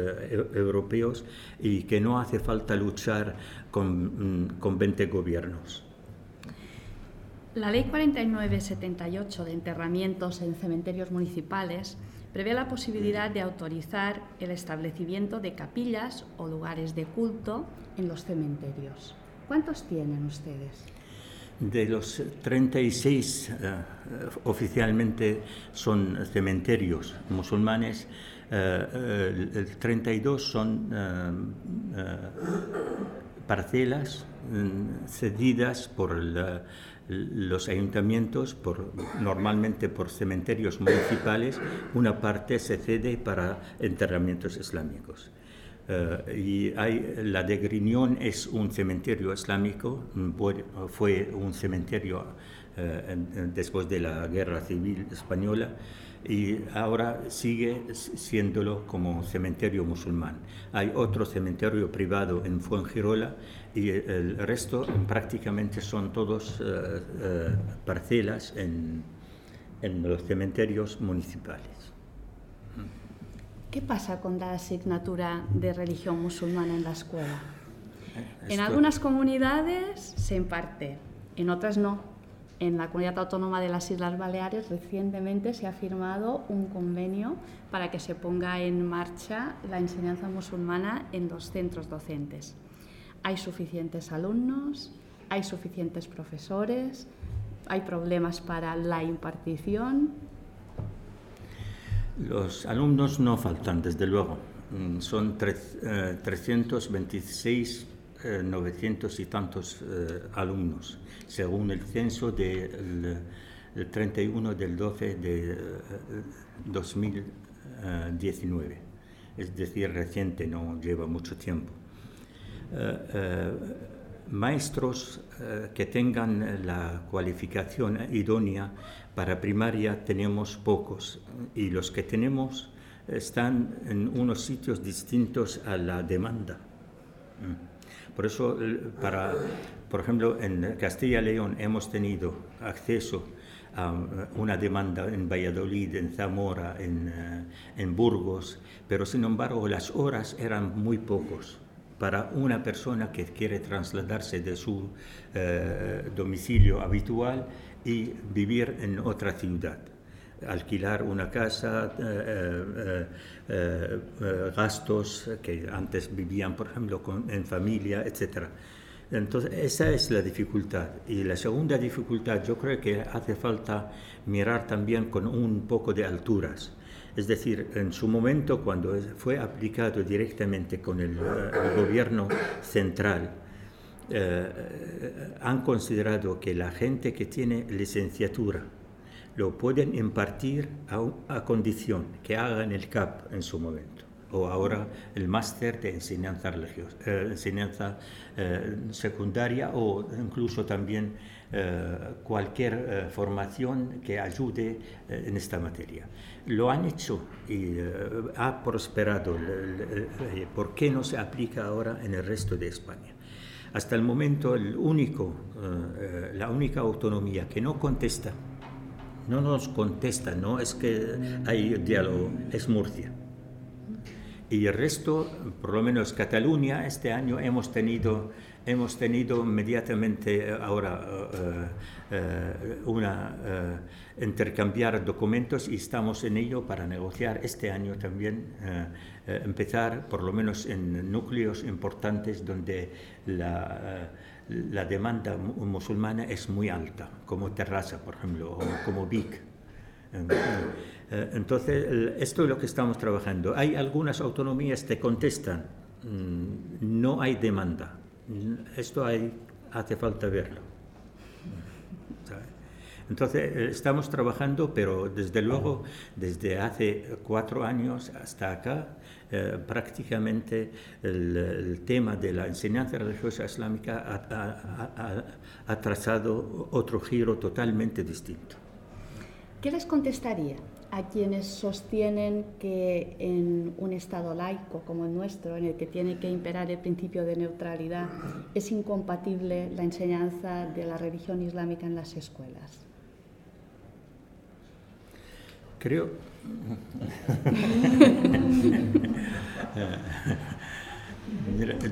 europeos y que no hace falta luchar con, mm, con 20 gobiernos. La Ley 4978 de enterramientos en cementerios municipales prevé la posibilidad de autorizar el establecimiento de capillas o lugares de culto en los cementerios. ¿Cuántos tienen ustedes? De los 36 uh, oficialmente son cementerios musulmanes, uh, el 32 son parcelas cedidas por los ayuntamientos, por, normalmente por cementerios municipales, una parte se cede para enterramientos islámicos. Eh, y hay, la de es un cementerio islámico, fue un cementerio eh, después de la Guerra Civil Española y ahora sigue siéndolo como cementerio musulmán. Hay otro cementerio privado en Fuengirola y el resto prácticamente son todos eh, parcelas en los cementerios municipales. ¿Qué pasa con la asignatura de religión musulmana en la escuela? En algunas comunidades se imparte, en otras no. En la Comunidad Autónoma de las Islas Baleares recientemente se ha firmado un convenio para que se ponga en marcha la enseñanza musulmana en los centros docentes. Hay suficientes alumnos, hay suficientes profesores, hay problemas para la impartición. Los alumnos no faltan, desde luego. Mm, son 326 900 eh, y tantos eh, alumnos, según el censo del 31 del 12 de 2019. Eh, es decir, reciente, no lleva mucho tiempo. Maestros que tengan la cualificación idónea para primaria tenemos pocos y los que tenemos están en unos sitios distintos a la demanda. Mm. Por eso, para, por ejemplo, en Castilla y León hemos tenido acceso a una demanda en Valladolid, en Zamora, en, eh, en Burgos, pero sin embargo las horas eran muy pocos para una persona que quiere trasladarse de su eh, domicilio habitual y vivir en otra ciudad alquilar una casa, eh, eh, eh, gastos que antes vivían, por ejemplo, en familia, etc. Entonces, esa es la dificultad. Y la segunda dificultad, yo creo que hace falta mirar también con un poco de alturas. Es decir, en su momento, cuando fue aplicado directamente con el, el gobierno central, han considerado que la gente que tiene licenciatura, lo pueden impartir a, condición que hagan el CAP en su momento o ahora el máster de enseñanza, religiosa, eh, enseñanza eh, secundaria o incluso también eh, cualquier formación que ayude en esta materia. Lo han hecho y ha prosperado. ¿Por qué no se aplica ahora en el resto de España? Hasta el momento único, la única autonomía que no contesta no nos contesta, no es que hay diálogo, es Murcia. Y el resto, por lo menos Cataluña, este año hemos tenido, hemos tenido inmediatamente eh, ahora una, intercambiar documentos y estamos en ello para negociar este año también, empezar por lo menos en núcleos importantes donde la la demanda musulmana es muy alta, como Terraza, por ejemplo, o como Vic. Entonces, esto es lo que estamos trabajando. Hay algunas autonomías que contestan, mm, no hay demanda. Esto hay, hace falta verlo. Entonces, eh, estamos trabajando, pero desde luego, desde hace cuatro años hasta acá, eh, prácticamente el, tema de la enseñanza religiosa islámica ha, trazado otro giro totalmente distinto. ¿Qué les contestaría a quienes sostienen que en un Estado laico como el nuestro, en el que tiene que imperar el principio de neutralidad, es incompatible la enseñanza de la religión islámica en las escuelas? Creo,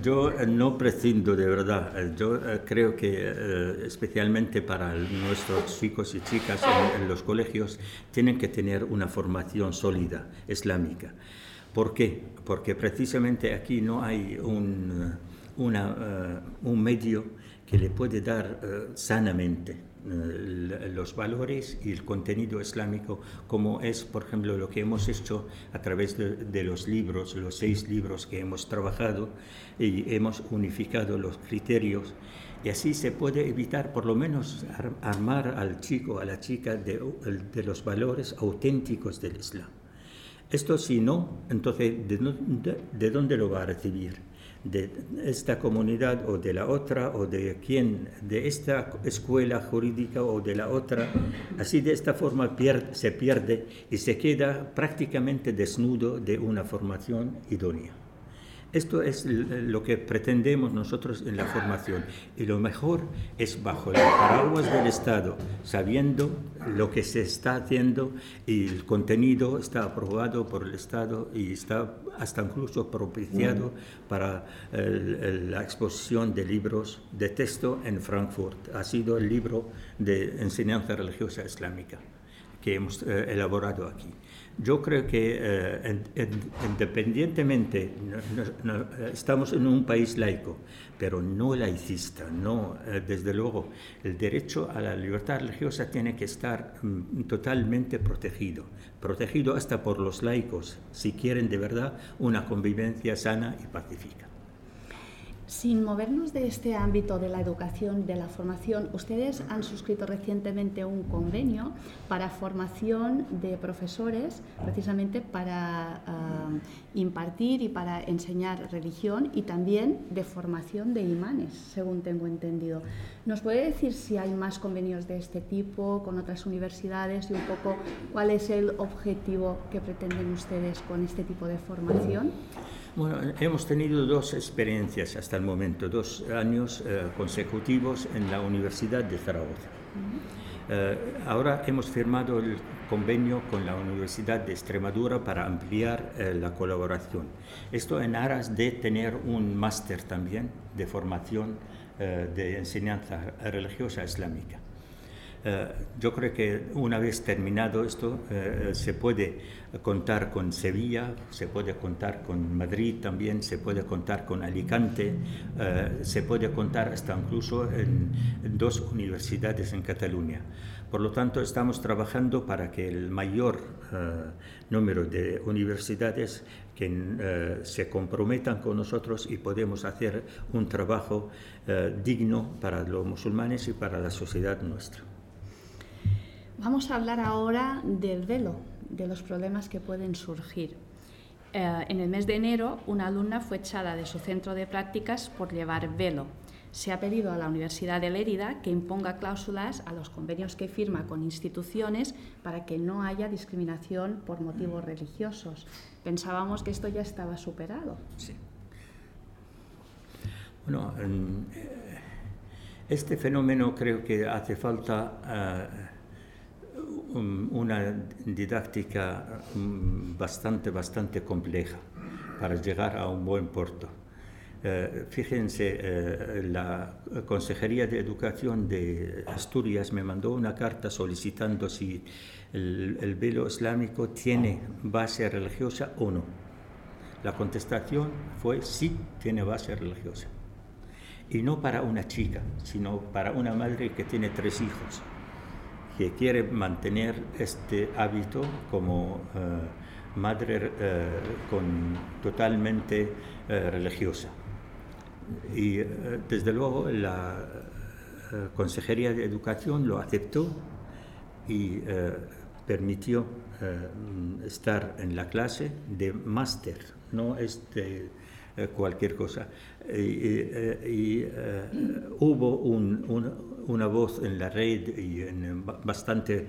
yo no prescindo de verdad. Yo eh, creo que eh, especialmente para nuestros chicos y chicas en, los colegios tienen que tener una formación sólida islámica. ¿Por qué? Porque precisamente aquí no hay un, eh, medio que le puede dar sanamente eh, los valores y el contenido islámico, como es, por ejemplo, lo que hemos hecho a través de, los libros, los seis libros que hemos trabajado y hemos unificado los criterios. Y así se puede evitar, por lo menos, armar al chico, a la chica de, de los valores auténticos del Islam. Esto si no, entonces, ¿de, de dónde lo va a recibir? De esta comunidad o de la otra o de quién, de esta escuela jurídica o de la otra. Así de esta forma se pierde y se queda prácticamente desnudo de una formación idónea. Esto es lo que pretendemos nosotros en la formación. Y lo mejor es bajo el paraguas del Estado, sabiendo lo que se está haciendo y el contenido está aprobado por el Estado y está hasta incluso propiciado para la exposición de libros de texto en Frankfurt. Ha sido el libro de enseñanza religiosa islámica que hemos eh, elaborado aquí. Yo creo que eh, independientemente, estamos en un país laico, pero no laicista, no, eh, desde luego, el derecho a la libertad religiosa tiene que estar mm, totalmente protegido, protegido hasta por los laicos, si quieren de verdad una convivencia sana y pacífica. Sin movernos de este ámbito de la educación, de la formación, ustedes han suscrito recientemente un convenio para formación de profesores, precisamente para ah, impartir y para enseñar religión y también de formación de imanes, según tengo entendido. ¿Nos puede decir si hay más convenios de este tipo con otras universidades y un poco cuál es el objetivo que pretenden ustedes con este tipo de formación? Bueno, hemos tenido dos experiencias hasta el momento, dos años eh, consecutivos en la Universidad de Zaragoza. Eh, ahora hemos firmado el convenio con la Universidad de Extremadura para ampliar eh, la colaboración. Esto en aras de tener un máster también de formación de enseñanza religiosa islámica. Eh, yo creo que una vez terminado esto, eh, se puede contar con Sevilla, se puede contar con Madrid también, se puede contar con Alicante, eh, se puede contar hasta incluso en, dos universidades en Cataluña. Por lo tanto, estamos trabajando para que el mayor número de universidades que se comprometan con nosotros y podemos hacer un trabajo digno para los musulmanes y para la sociedad nuestra. Vamos a hablar ahora del velo, de los problemas que pueden surgir. Eh, en el mes de enero, una alumna fue echada de su centro de prácticas por llevar velo. Se ha pedido a la Universidad de Lérida que imponga cláusulas a los convenios que firma con instituciones para que no haya discriminación por motivos religiosos. Pensábamos que esto ya estaba superado. Sí. Bueno, eh, este fenómeno creo que hace falta eh, una didáctica mm, bastante, bastante compleja para llegar a un buen puerto. Eh, fíjense, eh, la Consejería de Educación de Asturias me mandó una carta solicitando si el, velo islámico tiene base religiosa o no. La contestación fue sí, tiene base religiosa. Y no para una chica, sino para una madre que tiene tres hijos que quiere mantener este hábito como eh, madre eh, con, totalmente eh, religiosa. Y desde luego la Consejería de Educación lo aceptó y permitió estar en la clase de máster, no es de cualquier cosa. Y, hubo un, un una voz en la red y bastante...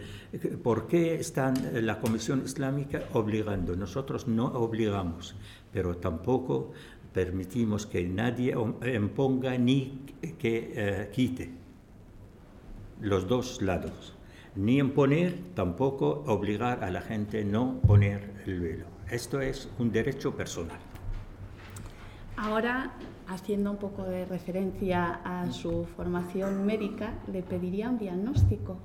¿Por qué está la Comisión Islámica obligando? Nosotros no obligamos, pero tampoco permitimos que nadie imponga ni que eh, quite los dos lados. Ni imponer, tampoco obligar a la gente no poner el velo. Esto es un derecho personal. Ahora haciendo un poco de referencia a su formación médica, le pediría un diagnóstico.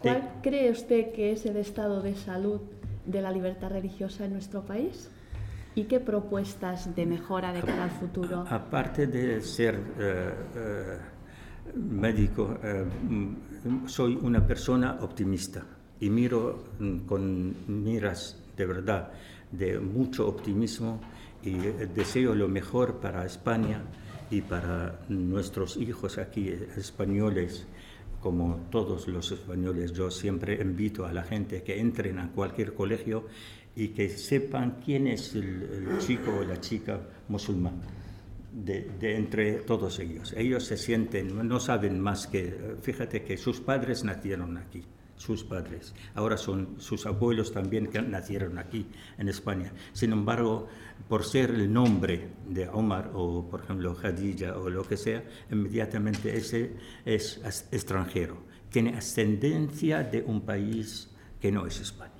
¿Cuál cree usted que es el estado de salud de la libertad religiosa en nuestro país? ¿Y qué propuestas de mejora de cara al futuro? Aparte de ser eh, eh, médico, eh, soy una persona optimista y miro mm, con miras de verdad, de mucho optimismo y deseo lo mejor para España y para nuestros hijos aquí españoles, como todos los españoles. Yo siempre invito a la gente que entren a cualquier colegio y que sepan quién es el, chico o la chica musulmán. De, de, entre todos ellos. Ellos se sienten, no saben más que, fíjate que sus padres nacieron aquí, sus padres. Ahora son sus abuelos también que nacieron aquí en España. Sin embargo, por ser el nombre de Omar o, por ejemplo, Khadija o lo que sea, inmediatamente ese es extranjero. Tiene ascendencia de un país que no es España.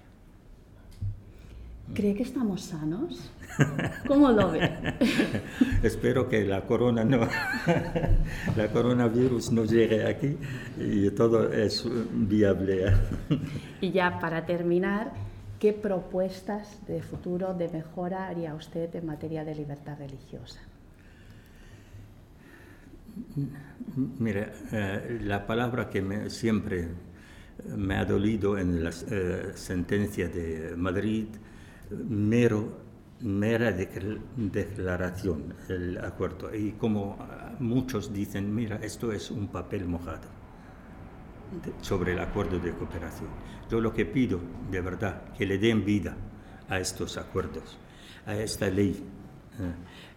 ¿Cree que estamos sanos? ¿Cómo lo ve? Espero que la corona no, la coronavirus no llegue aquí y todo es viable. y ya para terminar, ¿qué propuestas de futuro, de mejora haría usted en materia de libertad religiosa? Mire, eh, la palabra que me, siempre me ha dolido en la eh, sentencia de Madrid mero, mera declaración el acuerdo. Y como muchos dicen, mira, esto es un papel mojado sobre el acuerdo de cooperación. Yo lo que pido, de verdad, que le den vida a estos acuerdos, a esta ley. ¿eh?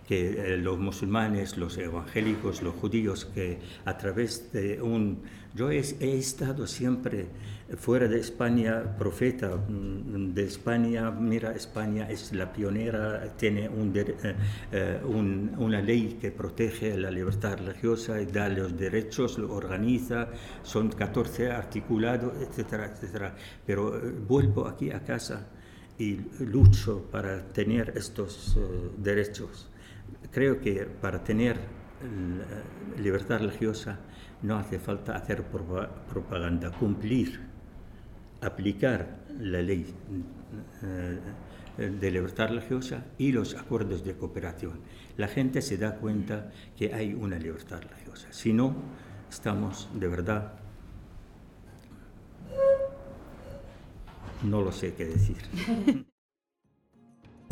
que eh, los musulmanes, los evangélicos, los judíos, que a través de un... Yo he, estado siempre fuera de España, profeta mm, de España, mira, España es la pionera, tiene eh, eh, un, una ley que protege la libertad religiosa y da los derechos, lo organiza, son 14 articulados, etcétera, etcétera. Pero vuelvo aquí a casa y lucho para tener estos derechos creo que para tener libertad religiosa no hace falta hacer propaganda, cumplir, aplicar la ley eh, de libertad religiosa y los acuerdos de cooperación. La gente se da cuenta que hay una libertad religiosa. Si no, estamos de verdad... No lo sé qué decir.